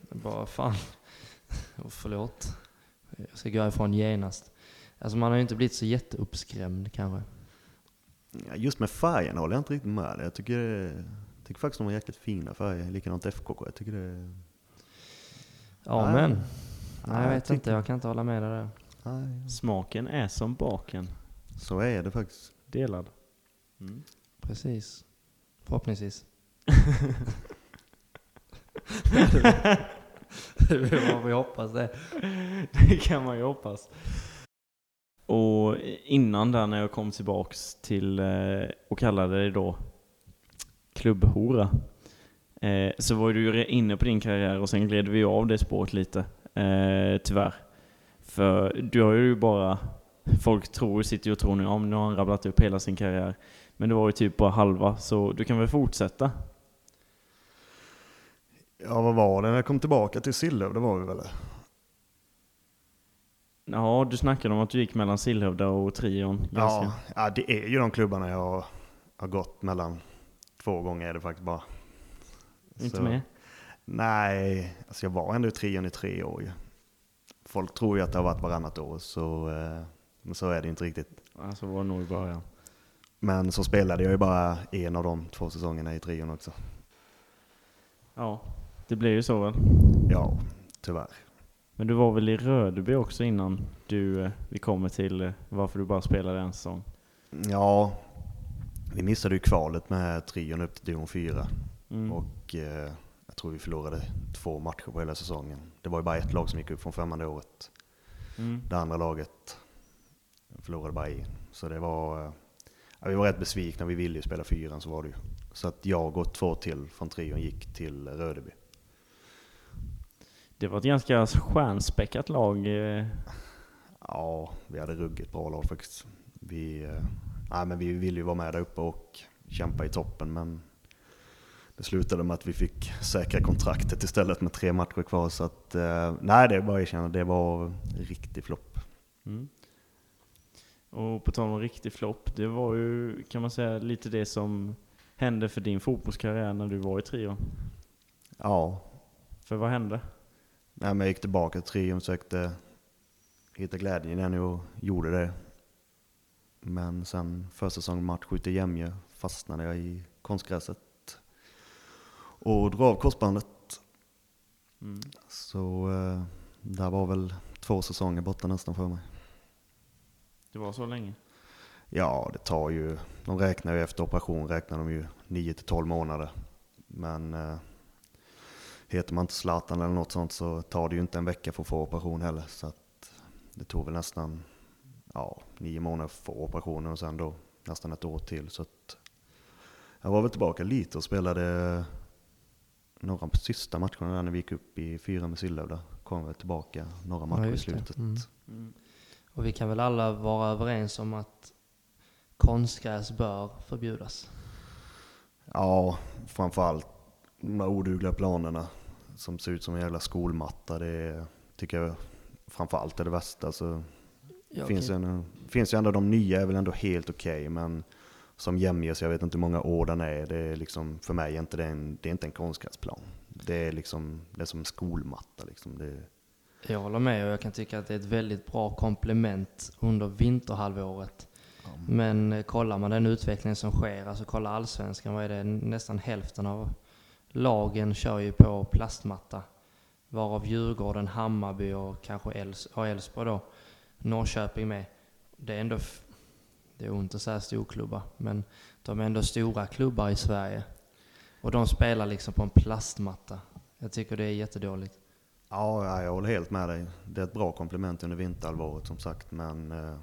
Bara, fan. Oh, förlåt. Jag ska gå ifrån genast. Alltså man har ju inte blivit så jätteuppskrämd kanske. Ja, Just med färgen håller jag inte riktigt med dig. Jag tycker, jag tycker faktiskt de har jäkligt fina färger. Likadant FKK. Jag tycker det Ja Nej. men. Nej, jag vet tycker- inte. Jag kan inte hålla med dig där. Nej, Smaken är som baken. så är det faktiskt. Delad. Mm. Precis. Förhoppningsvis. det vad vi hoppas det. Det kan man ju hoppas. Och innan där när jag kom tillbaks till eh, och kallade det då klubbhora. Eh, så var du ju inne på din karriär och sen gled vi av det spåret lite. Eh, tyvärr. För du har ju bara, folk tror, sitter ju och tror nu, ja men nu har han rabblat upp hela sin karriär. Men det var ju typ bara halva, så du kan väl fortsätta? Ja, vad var det när jag kom tillbaka till Sillöv? Det var vi väl? Ja, du snackade om att du gick mellan Sillhövda och Trion. Ja, ja, det är ju de klubbarna jag har gått mellan. Två gånger är det faktiskt bara. Inte Så- med? Nej, alltså jag var ändå i trion i tre år ju. Folk tror ju att det har varit varannat år, så, eh, men så är det inte riktigt. Alltså var nog i början. Men så spelade jag ju bara en av de två säsongerna i trion också. Ja, det blev ju så väl. Ja, tyvärr. Men du var väl i Rödeby också innan du, eh, vi kommer till eh, varför du bara spelade en säsong? Ja, vi missade ju kvalet med trion upp till division 4 Mm. och eh, jag tror vi förlorade två matcher på hela säsongen. Det var ju bara ett lag som gick upp från femman det året. Mm. Det andra laget förlorade bara en. Så det var, eh, vi var rätt besvikna, vi ville ju spela fyran så var det ju. Så att jag och två till från trion gick till Rödeby. Det var ett ganska stjärnspäckat lag. eh. Ja, vi hade ruggigt bra lag faktiskt. Vi, eh, nej, men vi ville ju vara med där uppe och kämpa i toppen men det slutade med att vi fick säkra kontraktet istället med tre matcher kvar. Så att, eh, nej, det är bara att erkänna, det var en riktig flopp. Mm. Och på tal om riktig flopp, det var ju kan man säga lite det som hände för din fotbollskarriär när du var i Trion. Ja, För vad hände? nej, men jag gick tillbaka till trion, försökte hitta glädjen igen och gjorde det. Men sen försäsong match ute i Jämjö fastnade jag i konstgräset och drog av korsbandet. Mm. Så eh, där var väl två säsonger borta nästan för mig. Det var så länge? Ja, det tar ju, de räknar ju efter operation räknar de ju 9 till 12 månader. Men eh, heter man inte Zlatan eller något sånt så tar det ju inte en vecka för att få operation heller. Så att det tog väl nästan ja, nio månader för operationen och sen då nästan ett år till. Så att jag var väl tillbaka lite och spelade några på sista matcherna där när vi gick upp i fyra med Sillöv. Där kom jag tillbaka några matcher i just det. slutet. Mm. Mm. Och vi kan väl alla vara överens om att konstgräs bör förbjudas. Ja, framförallt de här odugliga planerna som ser ut som en jävla skolmatta. Det tycker jag framförallt är det värsta. Så Ja, finns, ju en, finns ju ändå de nya är väl ändå helt okej, men som Jämjes, jag vet inte hur många år den är. Det är liksom, för mig är inte det en, det är inte en konstgräsplan. Det är liksom, det är som skolmatta liksom. Det, Jag håller med och jag kan tycka att det är ett väldigt bra komplement under vinterhalvåret. Men eh, kollar man den utveckling som sker, alltså kolla allsvenskan, vad är det? Nästan hälften av lagen kör ju på plastmatta. Varav Djurgården, Hammarby och kanske Elfsborg då, Norrköping med. Det är ändå, det är ont att säga storklubbar, men de är ändå stora klubbar i Sverige. Och de spelar liksom på en plastmatta. Jag tycker det är jättedåligt. Ja, ja, jag håller helt med dig. Det är ett bra komplement under vinterhalvåret som sagt, men eh,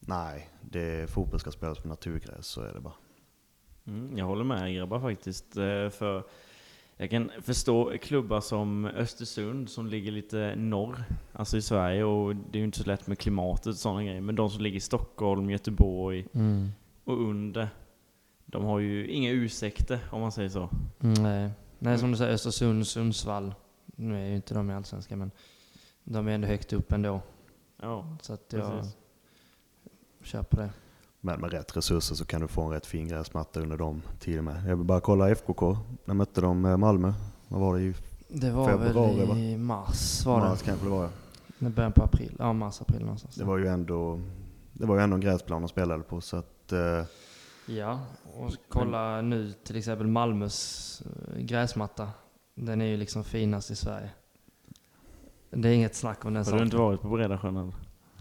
nej, det, fotboll ska spelas på naturgräs, så är det bara. Mm, jag håller med grabbar faktiskt. eh, För jag kan förstå klubbar som Östersund som ligger lite norr, alltså i Sverige och det är ju inte så lätt med klimatet och sådana grejer. Men de som ligger i Stockholm, Göteborg och under, de har ju inga ursäkter om man säger så. Mm, Nej. Nej, som du säger, Östersund, Sundsvall. Nu är ju inte de i Allsvenskan, men de är ändå högt upp ändå. Ja, Så att jag precis. kör på det. Men med rätt resurser så kan du få en rätt fin gräsmatta under dem tider med. Jag vill bara kolla FKK. När mötte de eh, Malmö? Vad var det i Det var Februari, väl va? i mars var mars det. kanske det var? ja. I början på april. Ja, mars, april någonstans. Det var ju ändå, det var ju ändå en gräsplan de spelade på så att eh, Ja, och kolla nu till exempel Malmös eh, gräsmatta. Den är ju liksom finast i Sverige. Det är inget snack om den Har saken. du inte varit på Breda sjön eller?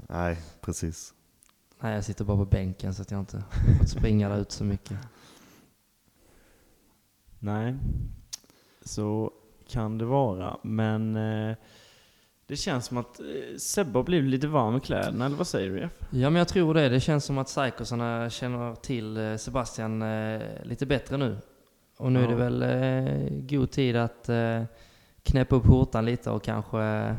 Nej, precis. Nej, jag sitter bara på bänken så att jag inte fått springa där ut så mycket. Nej, så kan det vara. Men eh, det känns som att eh, Sebbe har blivit lite varm i kläderna, eller vad säger du Jeff? Ja, men jag tror det. Det känns som att Psykosarna känner till eh, Sebastian eh, lite bättre nu. Och nu är Ja. det väl eh, god tid att eh, knäppa upp skjortan lite och kanske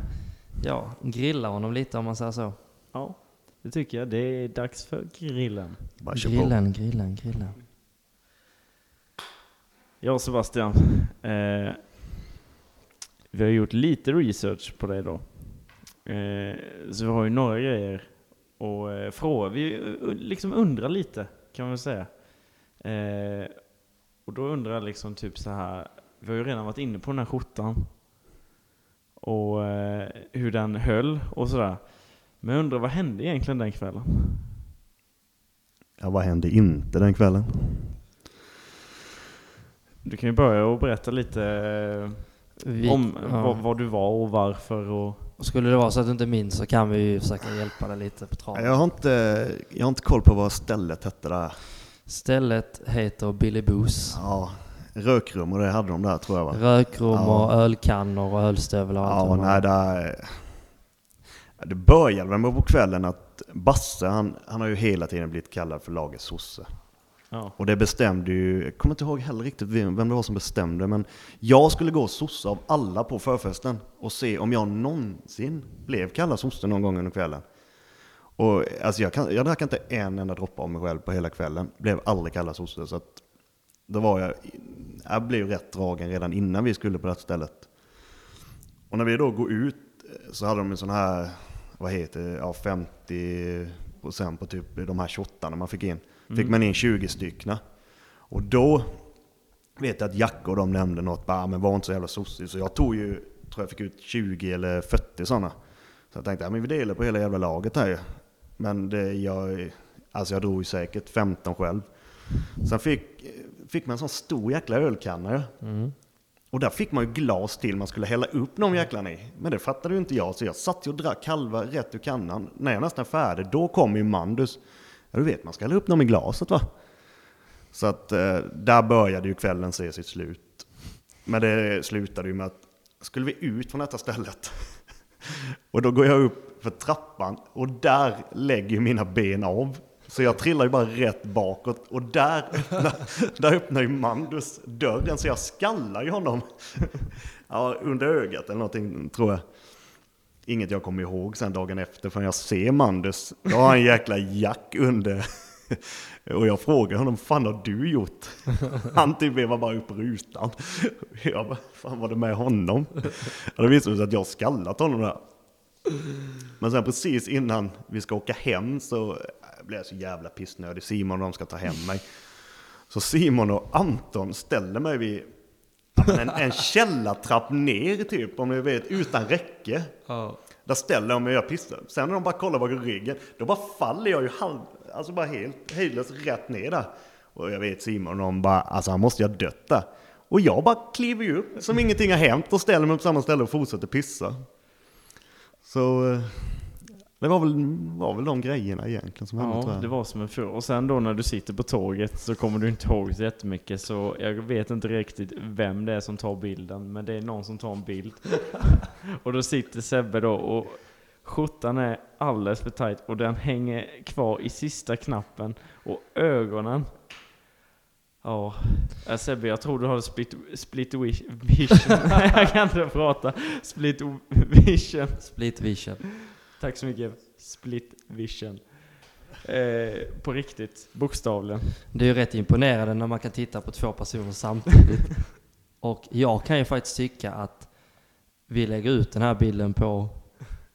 ja, grilla honom lite om man säger så. Ja, det tycker jag. Det är dags för grillen. Bara kör på. Grillen, grillen, grillen. Ja Sebastian, eh, vi har gjort lite research på dig då. Eh, så vi har ju några grejer och eh, fråga. Vi eh, liksom undrar lite kan man säga. Eh, och då undrar jag liksom typ så här. Vi har ju redan varit inne på den här skjortan. Och eh, hur den höll och sådär. Men jag undrar vad hände egentligen den kvällen? Ja, vad hände inte den kvällen? Du kan ju börja och berätta lite eh, Vi, om ja. vad, vad du var och varför och... Och Skulle det vara så att du inte minns så kan vi ju försöka hjälpa dig lite på traven. Jag har inte, jag har inte koll på vad stället hette där. Stället heter Billy Boos. Ja, rökrum och det hade de där tror jag va? Rökrum Ja. och ölkannor och ölstövlar och allt Ja, nej, där, det började väl med på kvällen att Basse, han, han har ju hela tiden blivit kallad för lagets sosse. Ja. Och det bestämde ju, jag kommer inte ihåg heller riktigt vem, vem det var som bestämde, men jag skulle gå sosse av alla på förfesten och se om jag någonsin blev kallad sosse någon gång under kvällen. Och alltså jag, kan, jag drack inte en enda droppe av mig själv på hela kvällen, blev aldrig kallad sosse, så att då var jag, jag blev rätt dragen redan innan vi skulle på det här stället. Och när vi då går ut eh, så hade de en sån här, vad heter ja 50% på typ de här shottarna man fick in. Fick man in 20 styckna. Och då vet jag att Jacke och de nämnde något, bara, "Ah, men var inte så jävla sossig. Så jag tog ju, tror jag fick ut 20 eller 40 sådana. Så jag tänkte, ja men vi delar på hela jävla laget här ju. Men det, jag, alltså jag drog ju säkert 15 själv. Sen fick, fick man en sån stor jäkla ölkanna. Mm. Och där fick man ju glas till man skulle hälla upp de jäklarna i. Men det fattade ju inte jag, så jag satt ju och drack halva rätt ur kannan. När jag nästan är färdig, då kom ju Mandus. Ja du vet, man ska hälla upp dem i glaset va? Så att eh, där började ju kvällen se sitt slut. Men det slutade ju med att, skulle vi ut från detta stället? och då går jag upp för trappan och där lägger ju mina ben av. Så jag trillar ju bara rätt bakåt och där öppnar, där öppnar ju Mandus dörren så jag skallar ju honom. ja, under ögat eller någonting tror jag. Inget jag kommer ihåg sen dagen efter förrän jag ser Mandus. Då har han en jäkla jack under. Och jag frågar honom, fan har du gjort? Han typ vevar bara upp rutan. Jag bara, fan var det med honom? Och det visade sig att jag skallat honom där. Men sen precis innan vi ska åka hem så blev jag så jävla pissnödig. Simon och de ska ta hem mig. Så Simon och Anton ställer mig vid en, en källartrapp ner typ, om ni vet, utan räcke. Ja. Där ställer de mig och jag pissar. Sen när de bara kollar bakom ryggen, då bara faller jag ju halv, alltså bara helt hejdlöst rätt ner där. Och jag vet Simon, de bara, alltså han måste ju ha dött där. Och jag bara kliver ju upp som ingenting har hänt och ställer mig på samma ställe och fortsätter pissa. Så eh, det var väl, var väl de grejerna egentligen som hände tror Ja, jag. det var som en för. Och sen då när du sitter på tåget så kommer du inte ihåg så jättemycket så jag vet inte riktigt vem det är som tar bilden men det är någon som tar en bild. och då sitter Sebbe då och skjortan är alldeles för tight och den hänger kvar i sista knappen och ögonen Ja, äh, Sebbe jag tror du har split, split wish, vision. jag kan inte prata. Split vision. Split vision. Tack så mycket. Split vision. Eh, på riktigt, bokstavligen. Det är ju rätt imponerande när man kan titta på två personer samtidigt. Och jag kan ju faktiskt tycka att vi lägger ut den här bilden på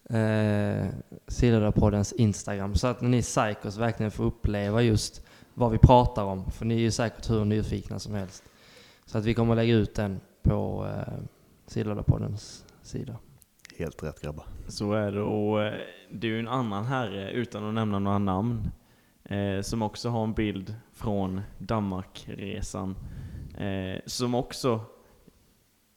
eh, Silverpoddens Instagram så att ni psykos verkligen får uppleva just vad vi pratar om. För ni är ju säkert hur nyfikna som helst. Så att vi kommer lägga ut den på eh, Silverpoddens sida. Helt rätt grabbar. Så är det. Och eh, det är ju en annan herre, utan att nämna några namn, eh, som också har en bild från Danmarkresan. Eh, som också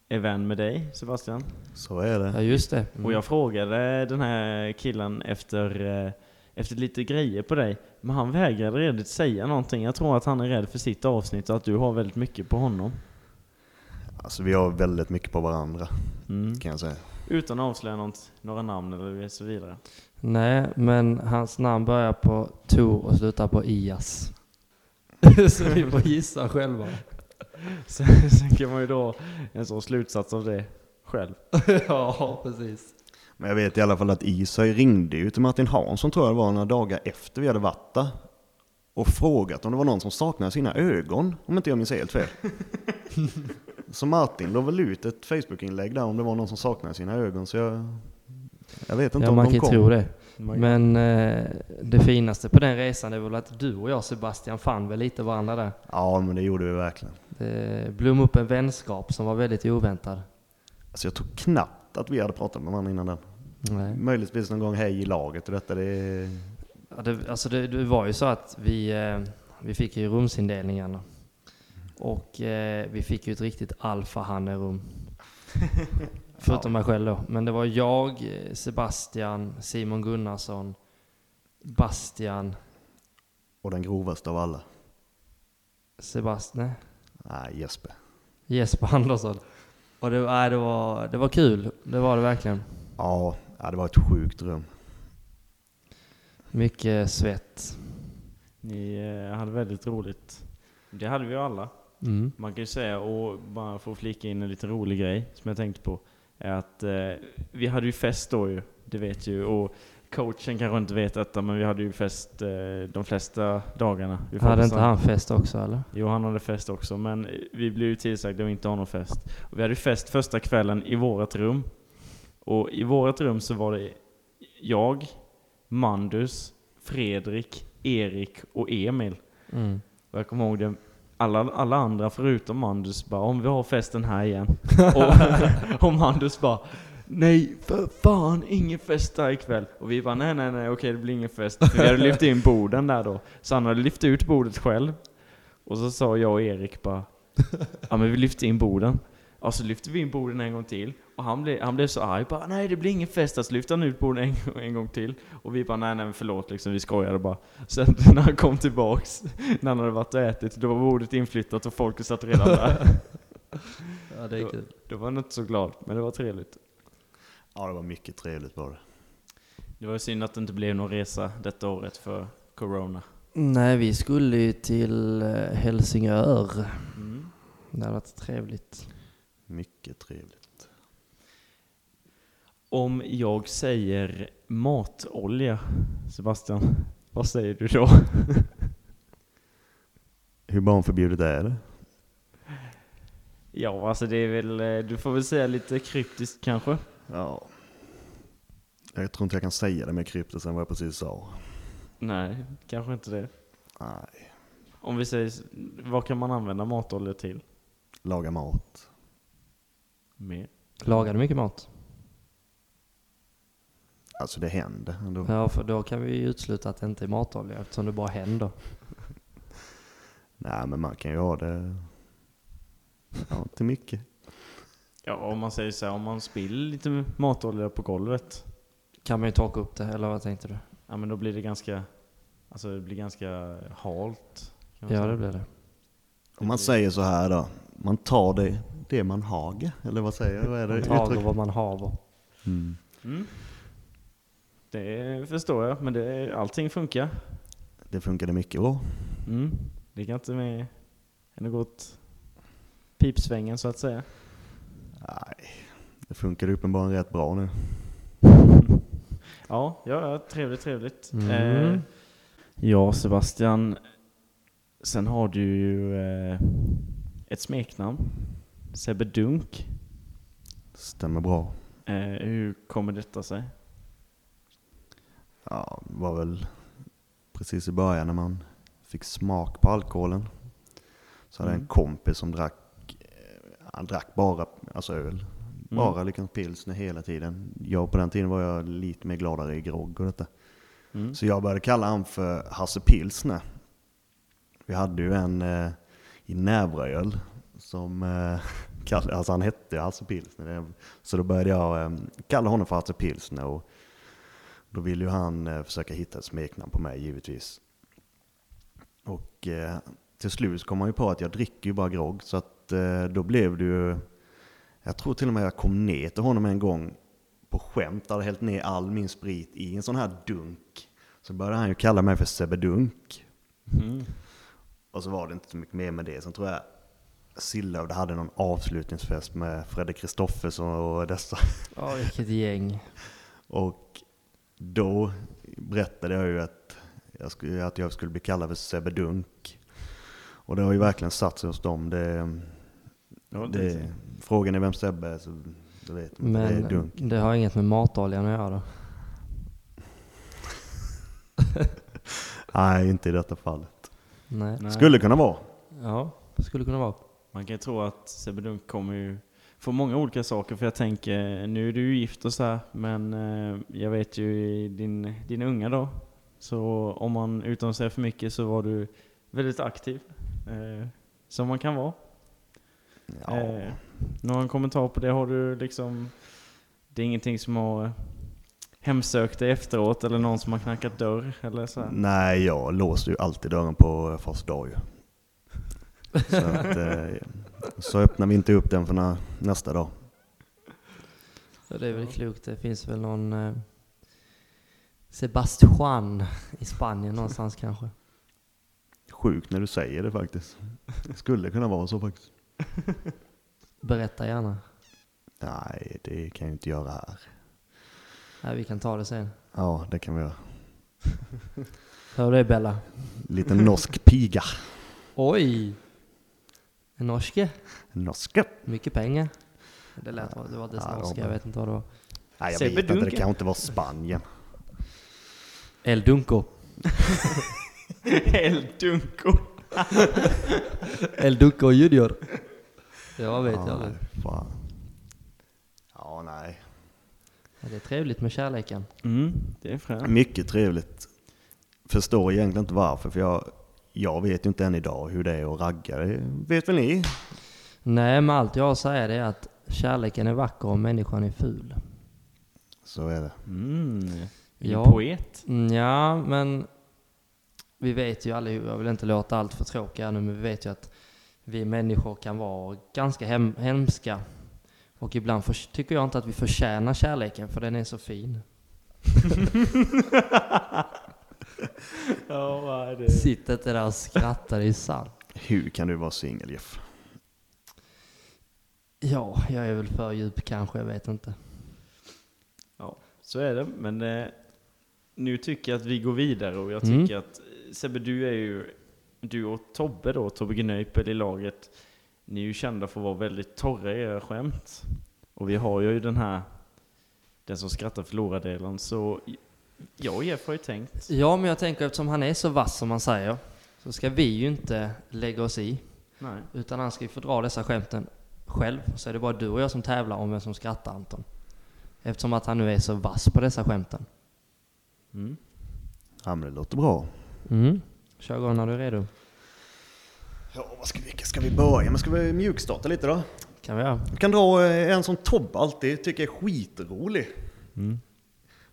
är vän med dig Sebastian. Så är Ja, det. just det. Mm. Och jag frågade den här killen efter, eh, efter lite grejer på dig. Men han vägrade redigt säga någonting. Jag tror att han är rädd för sitt avsnitt och att du har väldigt mycket på honom. Alltså vi har väldigt mycket på varandra Mm. kan jag säga. Utan att avslöja något, några namn eller så vidare. Nej, men hans namn börjar på Tor och slutar på Ias. så vi får gissa själva. Sen, sen kan man ju dra en sån slutsats av det själv. ja, precis. Men jag vet i alla fall att Isai ringde ju till Martin Hansson tror jag det var några dagar efter vi hade varit där. Och frågat om det var någon som saknade sina ögon, om inte jag minns helt fel. så Martin la väl ut ett Facebook-inlägg där om det var någon som saknade sina ögon, så jag, jag vet inte Ja, om man de kan ju kom. tro det. Men, eh, det finaste på den resan är väl att du och jag Sebastian fann väl lite varandra där. Ja, men det gjorde vi verkligen. Det blommade upp en vänskap som var väldigt oväntad. Alltså jag tror knappt att vi hade pratat med varandra innan den. Nej. Möjligtvis någon gång hej i laget och detta, det är... Ja, det, alltså det, det var ju så att vi, eh, vi fick ju rumsindelningarna. Och eh, vi fick ju ett riktigt alfahannerum. Förutom mig själv då. Men det var jag, eh, Sebastian, Simon Gunnarsson, Bastian, Och den grovaste av alla. Sebastian, nej, Jesper. Jesper Andersson. Och det, nej, det, var, det var kul, det var det verkligen. Ja, det var ett sjukt rum. Mycket svett. Ni eh, hade väldigt roligt. Det hade vi ju alla. Mm. Man kan ju säga, och bara få flika in en lite rolig grej som jag tänkte på, är att eh, vi hade ju fest då ju, det vet ju, och coachen kanske inte vet detta, men vi hade ju fest eh, de flesta dagarna. Vi Hade inte han fest också eller? Jo, han hade fest också, men vi blev ju tillsagda att inte ha någon fest. Och vi hade ju fest första kvällen i vårt rum. Och i vårt rum så var det jag, Mandus, Fredrik, Erik och Emil. Mm. Och jag kommer ihåg det, alla, alla andra förutom Mandus bara om vi har festen här igen. och, och Mandus bara Nej för fan, ingen fest här ikväll. Och vi bara nej nej nej okej det blir ingen fest. För vi hade lyft in borden där då. Så han hade lyft ut bordet själv. Och så sa jag och Erik bara Ja men vi lyfte in borden. Ja så lyfte vi in borden en gång till. Och han blev, han blev så arg bara nej det blir ingen fest. Så lyfte han ut borden en, en gång till. Och vi bara nej nej förlåt liksom, vi skojade bara. Sen när han kom tillbaks, när han hade varit och ätit, då var bordet inflyttat och folket satt redan där. Ja, det är kul. Då var han inte så glad, men det var trevligt. Ja, det var mycket trevligt var det. Det var ju synd att det inte blev någon resa detta året för Corona. Nej, vi skulle ju till eh, Helsingör. Mm. Det hade varit trevligt. Mycket trevligt. Om jag säger matolja, Sebastian, vad säger du då? Hur barnförbjudet är det? Ja, alltså det är väl, eh, du får väl säga lite kryptiskt kanske? Ja. Jag tror inte jag kan säga det mer kryptiskt än vad jag precis sa. Nej, kanske inte det. Nej. Om vi säger, vad kan man använda matolja till? Laga mat. Mer? Lagar du mycket mat? Alltså det händer ändå. Ja, för då kan vi ju utesluta att det inte är matolja eftersom det bara händer. Nej, men man kan ju ha det ja, till mycket. Ja, om man säger så här, om man spiller lite matolja på golvet, Kan man ju torka upp det, eller vad tänkte du? ja men då blir det ganska, alltså det blir ganska halt. kan man Ja, säga. det blir det. Om man säger så här då. Man tar det, det man hager. Eller vad säger jag? Vad är det? Man uttryck? vad man haver. Mm. Mm. Det förstår jag, men det, allting funkar. Det funkade mycket bra. Mm. Det kan inte med gått pipsvängen så att säga. Nej, det funkade uppenbarligen rätt bra nu. Ja, ja, ja trevligt, trevligt. Mm. Eh, ja, Sebastian. Sen har du ju eh, ett smeknamn. Sebbe Dunk. Stämmer bra. Eh, hur kommer detta sig? Ja, det var väl precis i början när man fick smak på alkoholen. Så hade jag Mm. en kompis som drack, eh, han drack bara alltså öl. Bara liksom pilsner hela tiden. Jag på den tiden var jag lite mer gladare i grogg och detta. Mm. Så jag började kalla han för Hasse Pilsner. Vi hade ju en eh, i Nävröjöl som eh, Kalle, alltså han hette Hasse Pilsner. Så då började jag eh, kalla honom för Hasse Pilsner. Och då ville ju han eh, försöka hitta ett smeknamn på mig givetvis. Och eh, till slut kom han ju på att jag dricker ju bara grogg. Så att eh, då blev det ju... Jag tror till och med jag kom ner till honom en gång på skämt. Hade hällt ner all min sprit i en sån här dunk. Så började han ju kalla mig för Sebbe Dunk. Mm. Och så var det inte så mycket mer med det. Sen tror jag Sillövd hade någon avslutningsfest med Fredrik Kristoffersson och dessa. Ja, vilket gäng. Och då berättade jag ju att jag skulle, att jag skulle bli kallad för Sebbe Dunk. Och det har ju verkligen satt sig hos dem. Det, Ja, det, det, frågan är vem Sebbe är så då vet man att det är Men Dunk. det har inget med matoljan att göra då? Nej, inte i detta fallet. Nej. Skulle kunna vara. Ja, det skulle kunna vara. Man kan ju tro att Sebbe Dunk kommer ju få många olika saker, för jag tänker, nu är du ju gift och så här, men eh, jag vet ju i din, din unga då, så om man utan att säga för mycket så var du väldigt aktiv, eh, som man kan vara. Ja. Eh, någon kommentar på det? Har du liksom, det är ingenting som har hemsökt dig efteråt, eller någon som har knackat dörr, eller så här? Nej, jag låste ju alltid dörren på första dag ju. Så, att, eh, så öppnar vi inte upp den för nä- nästa dag. Så det är väl klokt. Det finns väl någon eh, Sebastian i Spanien någonstans kanske. Sjukt när du säger det faktiskt. Det skulle kunna vara så faktiskt. Berätta gärna. Nej, det kan jag inte göra här. Nej, vi kan ta det sen. Ja, det kan vi göra. Hör du det Bella? Lite norsk piga. Oj! En norske? Norska. Mycket pengar. Det lät det var inte Ja, norska, jag vet inte vad det var. Nej, jag Sebbe vet inte. Det kan inte vara Spanien. El Dunco. El Dunko! El Dunco Junior. Ja, vet jag Ja, det. fan. Ja, nej. Ja, Det är trevligt med kärleken. Mm, det är fränt. Mycket trevligt. Förstår egentligen inte varför, för jag, jag vet ju inte än idag hur det är att ragga. Det vet väl ni? Nej, men allt jag det är att kärleken är vacker och människan är ful. Så är det. Mm, Ja. poet. Mm, Ja, men vi vet ju allihop, jag vill inte låta allt för tråkiga nu, men vi vet ju att vi människor kan vara ganska hem, hemska. Och ibland för, tycker jag inte att vi förtjänar kärleken, för den är så fin. Ja, det? Sitter inte där och skrattar, är sant. Hur kan du vara singel Jeff? Ja, jag är väl för djup kanske, jag vet inte. Ja, så är det. Men eh, nu tycker jag att vi går vidare och jag Mm. tycker att eh, Sebbe, du är ju, du och Tobbe då, Tobbe Gnöipel i laget, ni är ju kända för att vara väldigt torra i era skämt. Och vi har ju den här, den som skrattar förlorar delen, så jag och Jeff har ju tänkt, Ja, men jag tänker eftersom han är så vass som man säger, så ska vi ju inte lägga oss i. nej, Utan han ska ju få dra dessa skämten själv. Så är det bara du och jag som tävlar om vem som skrattar Anton. Eftersom att han nu är så vass på dessa skämten. mm. Ja, men det låter bra. Mm. Kör igång när du är redo. Ja, vad ska vi, ska vi börja med? Ska vi mjukstarta lite då? Kan vi göra. Vi kan dra eh, en som Tobbe alltid tycker är skitrolig. Mm.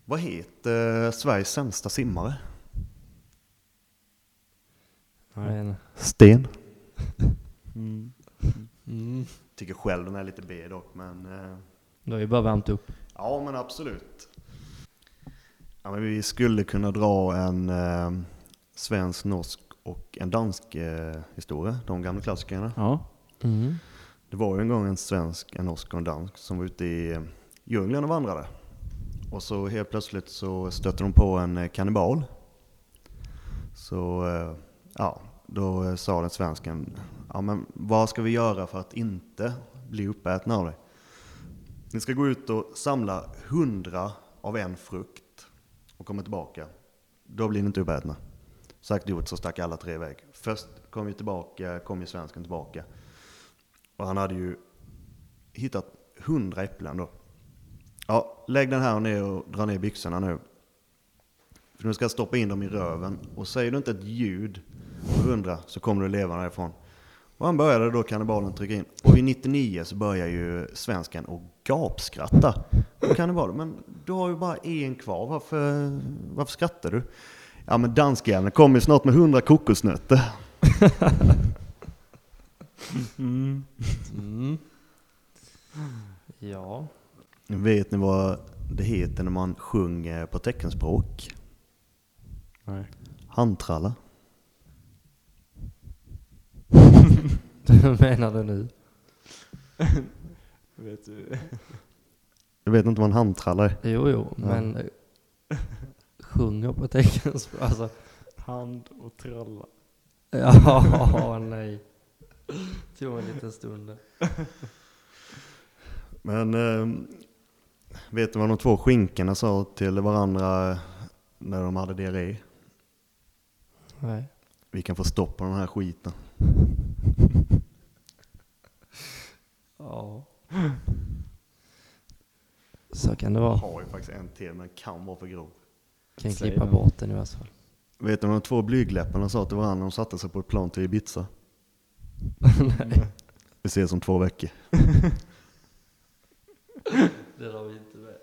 Vad heter eh, Sveriges sämsta simmare? Men, Sten. Mm. mm. Tycker själv den är lite B dock, men... Eh, Då har vi bara värmt upp. ja, men absolut. Ja, men vi skulle kunna dra en eh, svensk, norsk och en dansk eh, historia, de gamla klassikerna. Ja, Mm. Det var ju en gång en svensk, en norsk och en dansk som var ute i djungeln och vandrade. Och så helt plötsligt så stötte de på en eh, kannibal. Så eh, ja, då eh, sa den svensken, ja men vad ska vi göra för att inte bli uppätna av det? Ni ska gå ut och samla hundra av en frukt och komma tillbaka. Då blir ni inte uppätna. Sagt gjort så stack alla tre iväg. Först kom ju tillbaka, kom ju svensken tillbaka. Och han hade ju hittat hundra äpplen då. Ja, lägg den här ner och dra ner byxorna nu. För nu ska jag stoppa in dem i röven. Och säger du inte ett ljud och undrar så kommer du leva därifrån. Och han började då kannibalen trycka in. Och vid 99 så börjar ju svensken att gapskratta. Och kannibalen, men du har ju bara en kvar, varför, varför skrattar du? Ja men danskjäveln kommer ju snart med 100 kokosnötter. Mm. Mm. Ja. Vet ni vad det heter när man sjunger på teckenspråk? Nej. Handtralla. Hur menar du nu? Vet du? Jag vet inte vad en handtralla är. Jo, jo, Ja. men eh, sjunger på teckenspråk. Alltså, Hand och tralla. ja, nej. Tog en liten stund. Men eh, vet du vad de två skinkorna sa till varandra när de hade diarré? Nej. Vi kan få stopp på den här skiten. Ja. Så kan det Jag vara. har ju faktiskt en till men kan vara för grov. Kan Säg klippa den. bort den i alla fall. Vet du vad de två blygdläpparna sa till varandra när de satte sig på ett plan till Ibiza? nej, Vi ses om två veckor. det har vi inte med.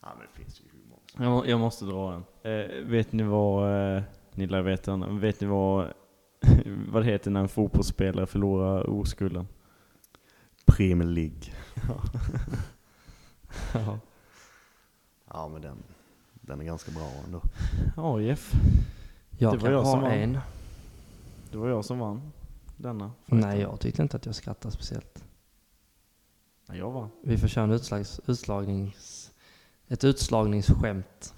Ja men det finns ju hur många Jag, må- jag måste dra en. Eh, vet ni vad, eh, ni lär veta vet ni vad, vad det heter när en fotbollsspelare förlorar oskulden? Premier League. Ja. Ja men den, den är ganska bra ändå. Ja Jeff, Jag Det var kan jag som ha vann. en. det var jag som vann denna. Nej, jag tyckte inte att jag skrattade speciellt. Nej, jag vann. Vi får köra en utslags, utslagnings, ett utslagningsskämt.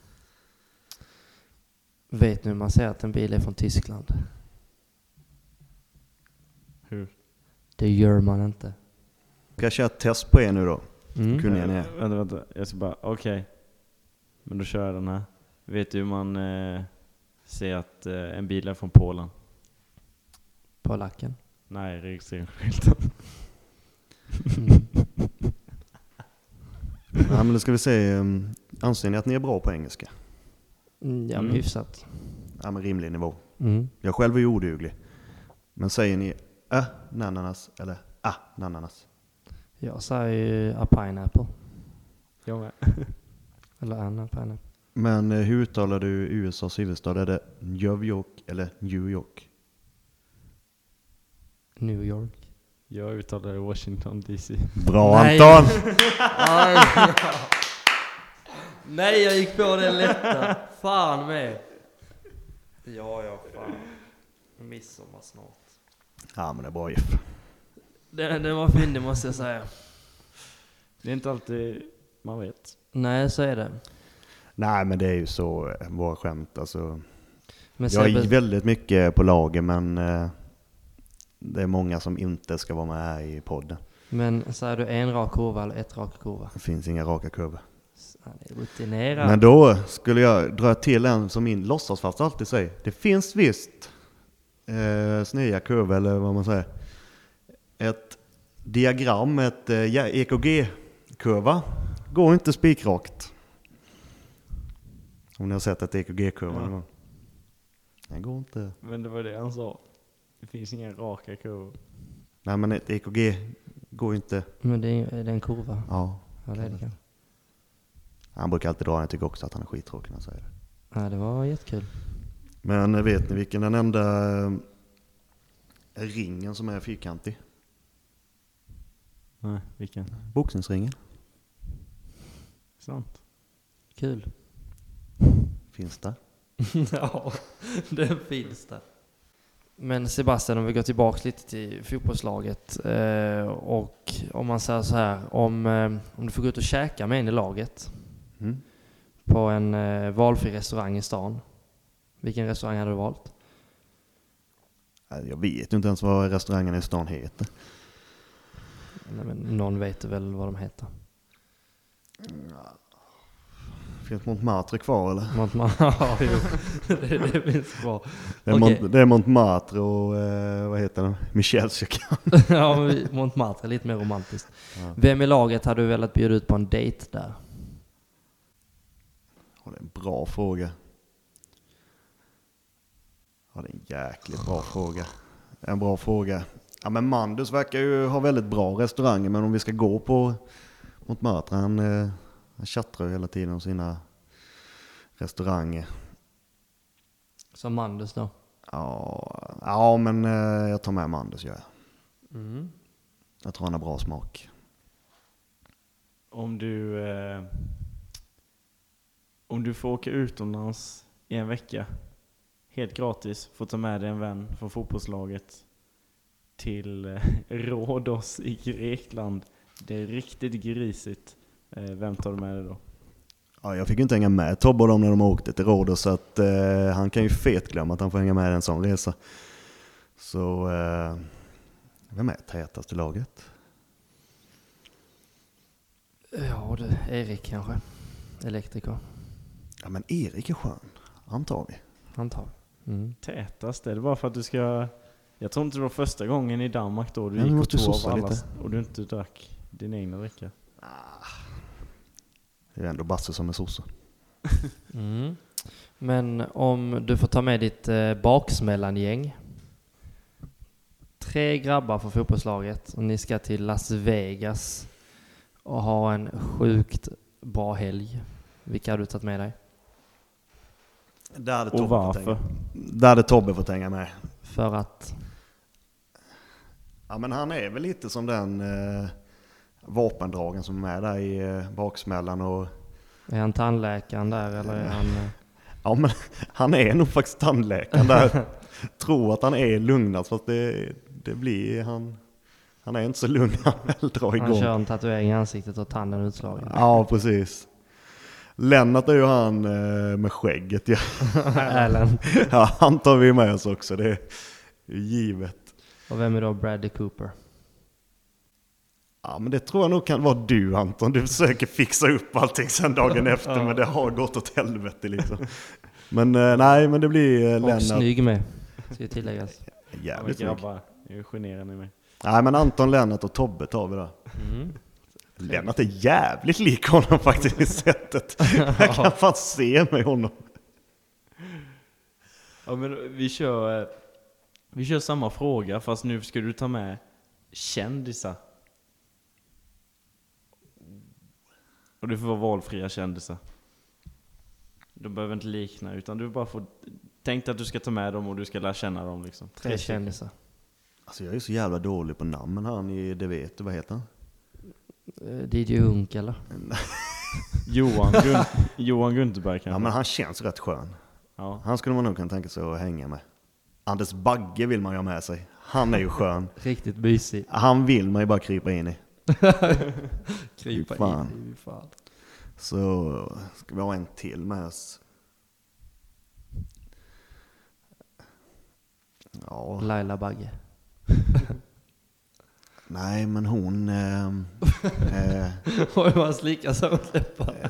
Vet hur man säger att en bil är från Tyskland? Hur? Det gör man inte. Ska jag köra ett test på er nu då? Mm. Kunniga ni är. Eh, Vänta, vänta. Jag ska bara, okej. Men då kör jag den här. Vet du hur man eh, ser att eh, en bil är från Polen? På lacken. Nej, registreringsskylten. Mm. Ja men då ska vi se, um, anser ni att ni är bra på engelska? Mm, ja, men Mm. hyfsat. Ja men rimlig nivå. Mm. Jag själv är ju oduglig. Men säger ni äh, nananas eller ah, nananas? Jag säger ju a pineapple. Jag med. Eller an a pineapple. Men eh, hur uttalar du USAs huvudstad? Är det New York eller New York? New York. Jag uttalar Washington DC. Bra Nej. Anton! Nej, jag gick på den lätta. Fan med. Ja, ja, fan. Midsommar snart. Ja men det är bra Jeff. Den, den var fin, det måste jag säga. Det är inte alltid man vet. Nej, så är det. Nej men det är ju så, eh, våra skämt alltså. Men Jag är väldigt mycket på lager men eh, det är många som inte ska vara med här i podden. men säger du en rak kurva eller ett rak kurva? Det finns inga raka kurvor. Han är rutinerad. Men då skulle jag dra till en som min låtsasfarsa alltid säger. Det finns visst eh, sneda kurvor eller vad man säger. Ett diagram, ett eh, EKG-kurva går inte spikrakt. Om ni har sett ett EKG-kurva Ja. någon gång. Den går inte. Men det var det han sa. Det finns inga raka kurvor. Nej men ett EKG går inte. Men det är, är det en kurva? Ja. Ja, det är det. Han brukar alltid dra den. Jag tycker också att han är skittråkig när han säger det. Ja, det var jättekul. Men vet ni vilken den enda eh, ringen som är fyrkantig? Nej, vilken? Boxningsringen. Sant. Kul. Finns där. ja, den finns där. Men Sebastian, om vi går tillbaka lite till fotbollslaget eh, och om man säger så här, om, eh, om du får gå ut och käka med en i laget Mm. på en eh, valfri restaurang i stan. Vilken restaurang hade du valt? Nej, Jag vet ju inte ens vad restaurangen i stan heter. Nej, men någon vet väl vad de heter? Finns Montmartre kvar eller? Montmartre, ja, jo. det, det finns kvar. Det är, Okej. Mont, det är Montmartre och eh, vad heter den? Michelskyrkan. ja, Montmartre, lite mer romantiskt. Ja. Vem i laget hade du velat bjuda ut på en dejt där? Ja, det är en bra fråga. Ja, det är en jäkligt bra fråga. En bra fråga. Ja men Mandus verkar ju ha väldigt bra restauranger, men om vi ska gå på mot Mörtra, han, eh, han tjattrar ju hela tiden om sina restauranger. Som Mandus då. Ja, ja men eh, jag tar med Mandus gör jag. Mm. Jag tror han har bra smak. Om du, eh, om du får åka utomlands i en vecka, helt gratis, får ta med dig en vän från fotbollslaget till eh, Rhodos i Grekland. Det är riktigt grisigt. Eh, vem tar du med dig då? Ja, jag fick ju inte hänga med Tobbe och dem när de åkte till Rhodos, så att, eh, han kan ju fet glömma att han får hänga med en sån resa. Så, eh, vem är tätast i laget? Ja du, Erik kanske. Elektriker. Ja men Erik är skön, han tar vi. Antar. Mm. Tätast? Är det bara för att du ska... Jag tror inte det var första gången i Danmark då du Ja, vi gick och tog av sossa alla lite. och du inte drack din egna dricka. Det är ändå Basse som är sosse. Mm. Men om du får ta med ditt eh, baksmällangäng. Tre grabbar från fotbollslaget och ni ska till Las Vegas och ha en sjukt bra helg. Vilka har du tagit med dig? Där hade Och Tobbe fått varför? Där hade Tobbe fått hänga med. För att... Ja men han är väl lite som den eh, vapendragen som är där i eh, baksmällan och Är han tandläkaren där eller är han... eh, Ja men han är nog faktiskt tandläkaren där. Tror att han är lugnast fast det, det blir han. Han är inte så lugn när han väl drar Han igång. kör en tatuering i ansiktet och tanden utslagen. Ja precis. Lennart är ju han eh, med skägget ja. Allen. ja. Han tar vi med oss också, det är givet. Och vem är då Bradley Cooper? Ja men det tror jag nog kan vara du Anton. Du försöker fixa upp allting sen dagen efter men det har gått åt helvete liksom. Men eh, nej men det blir eh, Och Lennart. snygg med, ska ju tilläggas. Jävligt snygg. grabbar, nu generar ni mig. Nej men Anton, Lennart och Tobbe tar vi där. Mm. Lennart är jävligt lik honom faktiskt i sättet. Jag kan fan se med honom. Ja men vi kör, eh, vi kör samma fråga fast nu ska du ta med kändisar. Och du får vara valfria kändisar. De behöver inte likna utan du bara får Tänk dig att du ska ta med dem och du ska lära känna dem liksom. Tre kändisar. Alltså jag är så jävla dålig på namn han i Det vet du, vad heter han? Eh, DJ Hunk eller? Johan, Gun Johan Gunterberg kanske? Ja men han känns rätt skön. ja. Han skulle man nog kunna tänka sig att hänga med. Anders Bagge vill man ju ha med sig. Han är ju skön. Riktigt mysig. Han vill man ju bara krypa in i. Krypa fan. in fan. Så ska vi ha en till med oss. Ja, Laila Bagge. nej men hon... ehm, eh, Oj vad han slickar sig mot läpparna.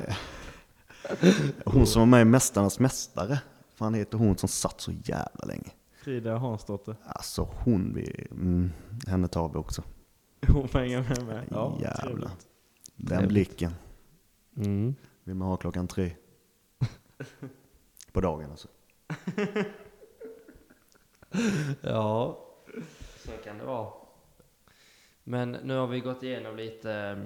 hon som var med i Mästarnas Mästare. Fan heter hon som satt så jävla länge. Frida Hansdotter. Alltså hon, vi, mm, henne tar vi också. Hon får hänga med med. Ja, Jävlar. trevligt. Den Trevligt. blicken Mm. vill man ha klockan tre. På dagen alltså. Ja, så kan det vara. Men nu har vi gått igenom lite, eh,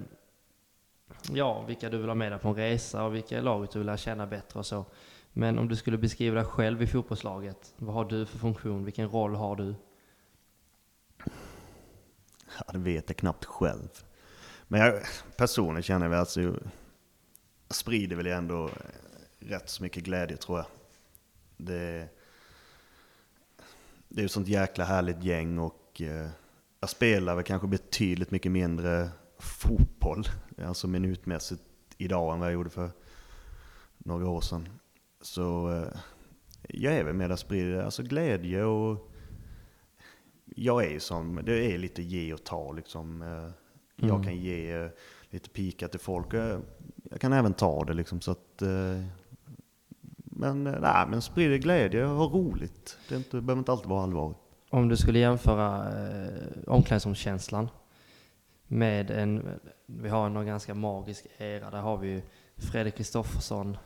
ja, vilka du vill ha med dig på en resa och vilka laget du vill lära känna bättre och så. Men om du skulle beskriva dig själv i fotbollslaget, vad har du för funktion? Vilken roll har du? Ja, det vet jag knappt själv. Men jag, personligen känner jag alltså, jag sprider väl ändå eh, rätt så mycket glädje tror jag. Det, det är ju sånt jäkla härligt gäng och eh, jag spelar väl kanske betydligt mycket mindre fotboll, alltså minutmässigt idag än vad jag gjorde för några år sedan. Så eh, jag är väl med att sprida alltså glädje och jag är ju som, det är lite ge och ta liksom. Eh, Jag Mm. kan ge eh, lite pika till folk. eh, Jag kan även ta det liksom så att... Men nej, men sprider glädje och ha roligt. Det, inte, det behöver inte alltid vara allvar. Om du skulle jämföra eh, omklädningsrumskänslan med en, vi har en ganska magisk era, där har vi ju Fredrik Kristoffersson,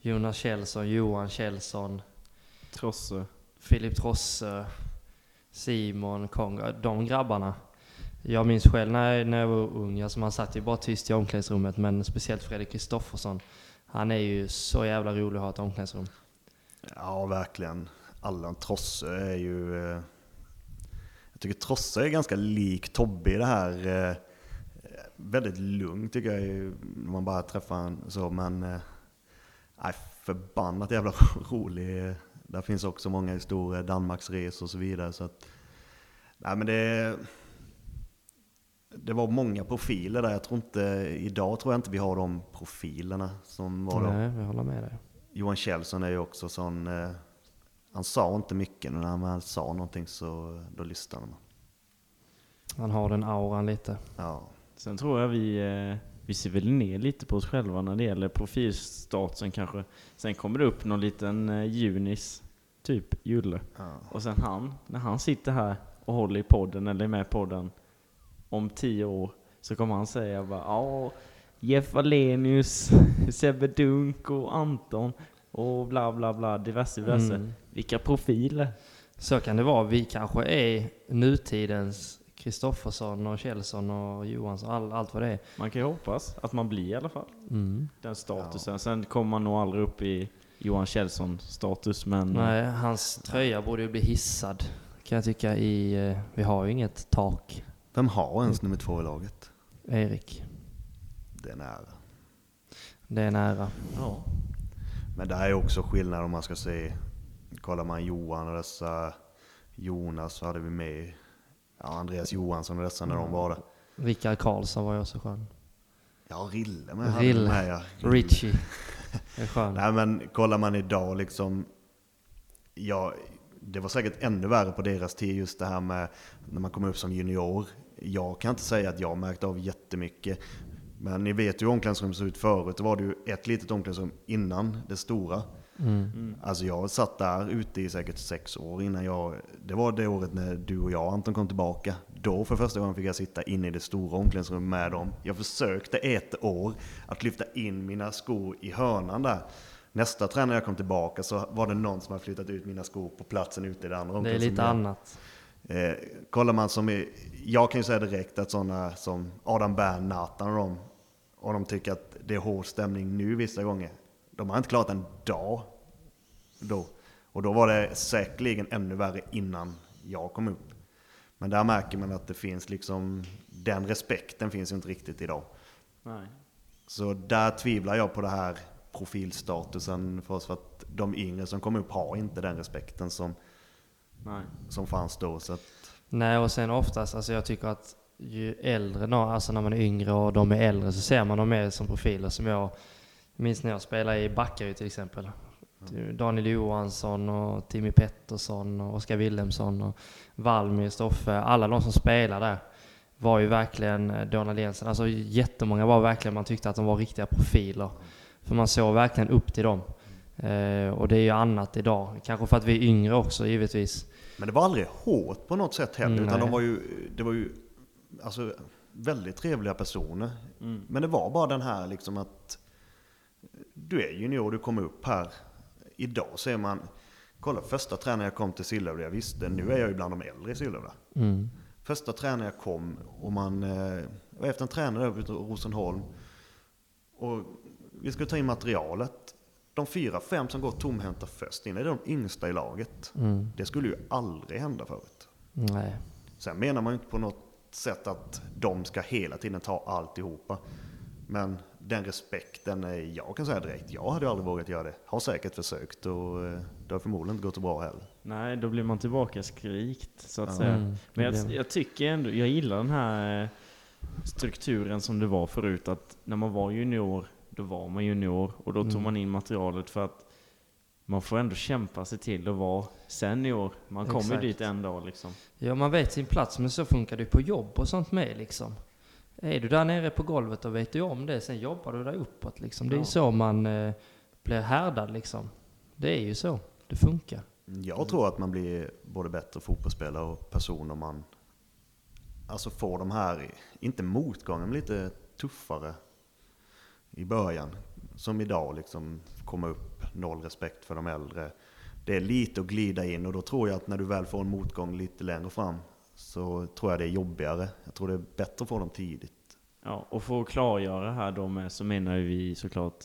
Jonas Kjellson, Johan Kjellson, Trosse. Filip Trosse, Simon, Konga, de grabbarna. Jag minns själv när jag, när jag var ung, alltså man satt ju bara tyst i omklädningsrummet, men speciellt Fredrik Kristoffersson. Han är ju så jävla rolig att ha ett omklädningsrum. Ja, verkligen. Allan Trosse är ju... Eh, jag tycker Trosse är ganska lik Tobbe i det här. Eh, väldigt lugn tycker jag ju, när man bara träffar honom så, men... Eh, nej, förbannat jävla rolig. Där finns också många historier, Danmarksresor och så vidare. Så att, nej men det... Det var många profiler där. Jag tror inte, idag tror jag inte vi har de profilerna som var då. Nej, jag håller med dig. Johan Kjellson är ju också sån, eh, han sa inte mycket, men när man sa någonting så då lyssnade man. Han har den auran lite. Ja, Sen tror jag vi, eh, vi ser väl ner lite på oss själva när det gäller profilstatusen kanske. Sen kommer det upp någon liten eh, junis, typ Julle. ja. Och sen han, när han sitter här och håller i podden eller är med i podden om tio år så kommer han säga bara ja, Jeff Alenius, Sebbe Dunk och Anton och bla bla bla, diverse diverse. Mm. Vilka profiler! Så kan det vara. Vi kanske är nutidens Kristoffersson och Kjellson och Johansson, all, allt vad det är. Man kan ju hoppas att man blir i alla fall Mm. den statusen. Sen kommer man nog aldrig upp i Johan Kjellson status men eh, Nej, hans tröja borde ju bli hissad kan jag tycka i... eh, Vi har ju inget tak, Vem har ens nummer två i laget? Erik. Det är nära. Det är nära. ja. Men det här är också skillnad om man ska se, kollar man Johan och dessa, Jonas så hade vi med ja, Andreas Johansson och dessa när de var där. Rickard Karlsson var ju också skön. Ja, Rille med. Rille. med ja. Richie. Nej men kollar man idag liksom, ja, det var säkert ännu värre på deras tid just det här med när man kommer upp som junior. Jag kan inte säga att jag märkt av jättemycket. Men ni vet ju hur omklädningsrummet såg ut förut. Då var det ju ett litet omklädningsrum innan det stora. Mm. Alltså jag satt där ute i säkert sex år innan jag... Det var det året när du och jag Anton kom tillbaka. Då för första gången fick jag sitta inne i det stora omklädningsrummet med dem. Jag försökte ett år att lyfta in mina skor i hörnan där. Nästa träning när jag kom tillbaka så var det någon som hade flyttat ut mina skor på platsen ute i det andra Det är lite omklädningsrummet. annat. Eh, kollar man som är, jag kan ju säga direkt att sådana som Adam Bern, Nathan och de, och de tycker att det är hård stämning nu vissa gånger. De har inte klarat en dag då. Och då var det säkerligen ännu värre innan jag kom upp. Men där märker man att det finns liksom, den respekten finns ju inte riktigt idag. Nej. Så där tvivlar jag på det här profilstatusen för oss, för att de yngre som kommer upp har inte den respekten som, Nej. som fanns då. Så att, Nej, och sen oftast, alltså jag tycker att ju äldre, nå- alltså när man är yngre och de är äldre så ser man dem mer som profiler som jag minns när jag spelade i Backaryd till exempel. Daniel Johansson och Timmy Pettersson och Oskar Wilhelmsson och Valmir, Stoffe, alla de som spelade där var ju verkligen eh, Donald Jensen. Alltså jättemånga var verkligen, man tyckte att de var riktiga profiler. För man såg verkligen upp till dem. Eh, och det är ju annat idag. Kanske för att vi är yngre också givetvis. Men det var aldrig hårt på något sätt heller, Mm, utan de var ju, det var ju alltså, väldigt trevliga personer. Mm. Men det var bara den här liksom att du är junior, du kommer upp här. Idag ser man, kolla första tränaren jag kom till Sillhövda, jag visste, nu är jag ju bland de äldre i Sillhövda. Mm. Första tränaren jag kom och man, eh, och efter en tränare över Rosenholm och vi skulle ta in materialet. De fyra, fem som går tomhänta först in är de yngsta i laget. Mm. Det skulle ju aldrig hända förut. Nej. Sen menar man ju inte på något sätt att de ska hela tiden ta alltihopa. Men den respekten, eh, jag kan säga direkt, jag hade aldrig vågat göra det. Har säkert försökt och eh, det har förmodligen inte gått så bra heller. Nej, då blir man tillbaka skrikt så att Ja. säga. Mm. Men jag, jag tycker ändå, jag gillar den här eh, strukturen som det var förut. Att när man var junior, då var man junior och då tog Mm. man in materialet för att man får ändå kämpa sig till att vara senior. Man kommer Exakt. dit en dag liksom. Ja, man vet sin plats, men så funkar det på jobb och sånt med liksom. Är du där nere på golvet då vet du om det, sen jobbar du där uppåt liksom. Det är ju Ja. så man eh, blir härdad liksom. Det är ju så det funkar. Jag tror att man blir både bättre fotbollsspelare och person om man alltså får de här, inte motgången, men lite tuffare i början. Som idag liksom, komma upp, noll respekt för de äldre. det är lite att glida in och då tror jag att när du väl får en motgång lite längre fram så tror jag det är jobbigare. Jag tror det är bättre att få dem tidigt. Ja, och för att klargöra här då med så menar vi såklart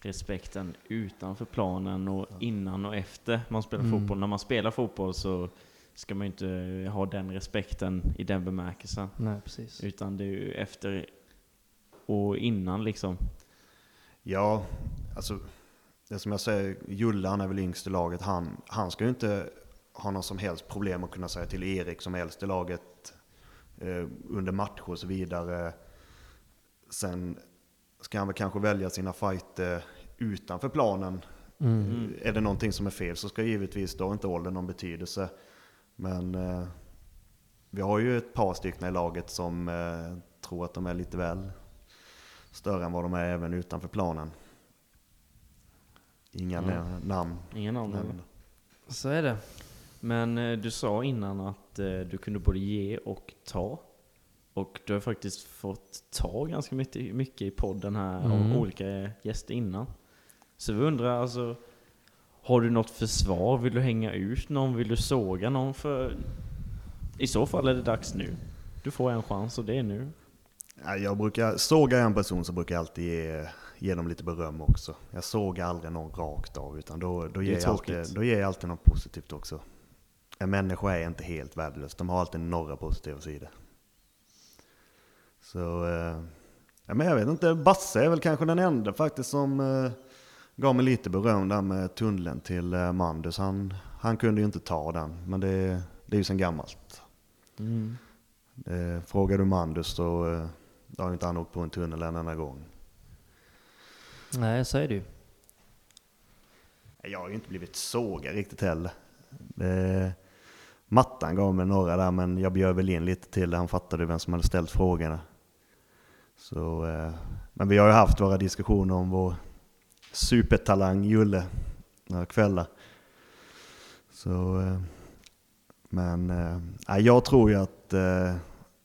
respekten utanför planen och innan och efter man spelar Mm. fotboll. När man spelar fotboll så ska man ju inte ha den respekten i den bemärkelsen. Nej, precis. Utan det är ju efter och innan liksom. Ja, alltså det som jag säger, Julle han är väl yngst i laget. Han, han ska ju inte ha någon som helst problem att kunna säga till Erik som är äldst i laget eh, under matcher och så vidare. Sen ska han väl kanske välja sina fighter utanför planen. Mm. Är det någonting som är fel så ska givetvis då inte åldern någon betydelse. Men eh, vi har ju ett par stycken i laget som eh, tror att de är lite väl större än vad de är även utanför planen. Inga Mm. na- namn. Ingen aning. Men, Så är det. Men eh, du sa innan att eh, du kunde både ge och ta. Och du har faktiskt fått ta ganska mycket, mycket i podden här Mm. av olika gäster innan. Så vi undrar alltså, har du något försvar? Vill du hänga ut någon? Vill du såga någon? För i så fall är det dags nu. Du får en chans och det är nu. ja, jag brukar, sågar jag en person så brukar jag alltid ge, ge dem lite beröm också. Jag sågar aldrig någon rakt av utan då, då, är ger, jag alltid, då ger jag alltid något positivt också. En människa är inte helt värdelös, de har alltid några positiva sidor. Så, eh, ja, men jag vet inte, Basse är väl kanske den enda faktiskt som eh, gav mig lite beröm där med tunneln till eh, Mandus. Han, han kunde ju inte ta den, men det, det är ju sen gammalt. Eh, frågar du Mandus så eh, då har ju inte han åkt på en tunnel en enda gång. Nej, så är det ju. Jag har ju inte blivit sågad riktigt heller. Det, Mattan gav mig några där men jag bjöd väl in lite till Han fattade vem som hade ställt frågorna. Så, eh, men vi har ju haft våra diskussioner om vår supertalang Julle några kvällar. Så, eh, men eh, jag tror ju att eh,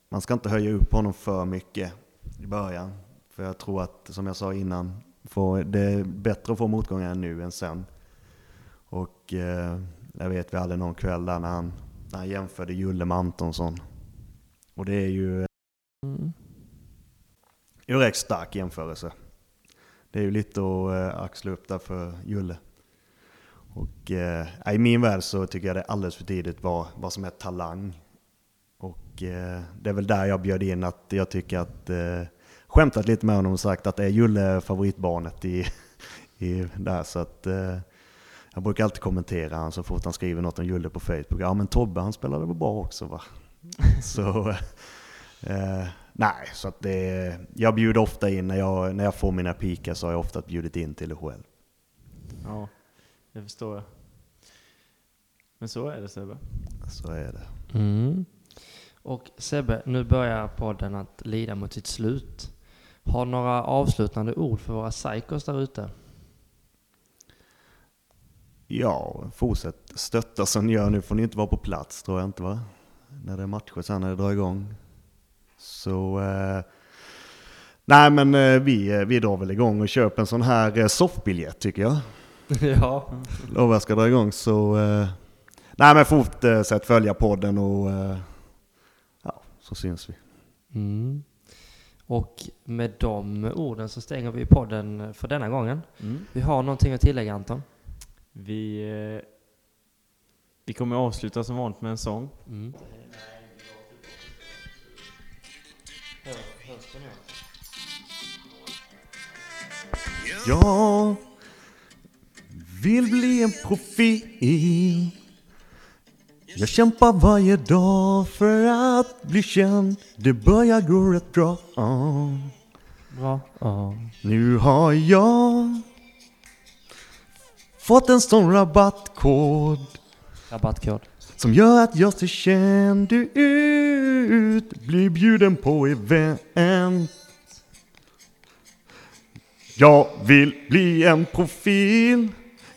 man ska inte höja upp honom för mycket i början. För jag tror att, som jag sa innan, får, det är bättre att få motgångar nu än sen. Och eh, jag vet vi hade någon kväll där när han, när han jämförde Julle med Antonsson. Och det är ju eh, Mm en rätt stark jämförelse. Det är ju lite att eh, axla upp där för Julle. Och eh, i min värld så tycker jag det är alldeles för tidigt vad, vad som är talang. Och eh, det är väl där jag bjöd in att jag tycker att eh, skämtat lite med honom och sagt att det är Julle favoritbarnet i, i där. Så att eh, jag brukar alltid kommentera han så fort han skriver något om Julle på Facebook. Ja men Tobbe han spelade väl bra också va? så eh, nej, så att det, jag bjuder ofta in när jag, när jag får mina pikar så har jag ofta bjudit in till själv. Ja, det förstår jag. Men så är det Sebbe. Så är det. Mm. Och Sebbe, nu börjar podden att lida mot sitt slut. Har några avslutande ord för våra psykos där ute? Ja, fortsätt stötta som ni gör. Nu får ni inte vara på plats tror jag inte va? När det är matcher sen när det drar igång. Så... Eh, nej men eh, vi, eh, vi drar väl igång och köper en sån här eh, soffbiljett tycker jag. ja. Lovar jag ska dra igång så... Eh, nej men fortsätt följa podden och... Eh, ja, så syns vi. Mm. Och med de orden så stänger vi podden för denna gången. Mm. Vi har någonting att tillägga Anton? Vi, eh, vi kommer avsluta som vanligt med en sång. Mm. Jag vill bli en profil. Jag kämpar varje dag för att bli känd. Det börjar gå rätt bra. Bra. Nu har jag fått en sån rabattkod Rabattkod som gör att jag ser känd ut. Blir bjuden på event. Jag vill bli en profil.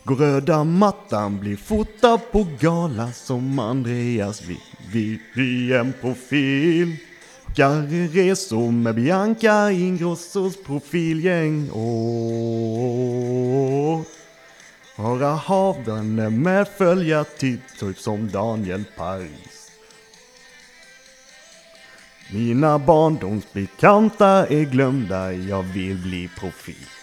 Gå röda mattan, bli fotad på gala som Andreas vill. Vill bli en profil. Gary resor med Bianca Ingrossos profilgäng. Åh. Höra havande med följa typ, typ som Daniel Paris. Mina barndomsbekanta är glömda, jag vill bli profil.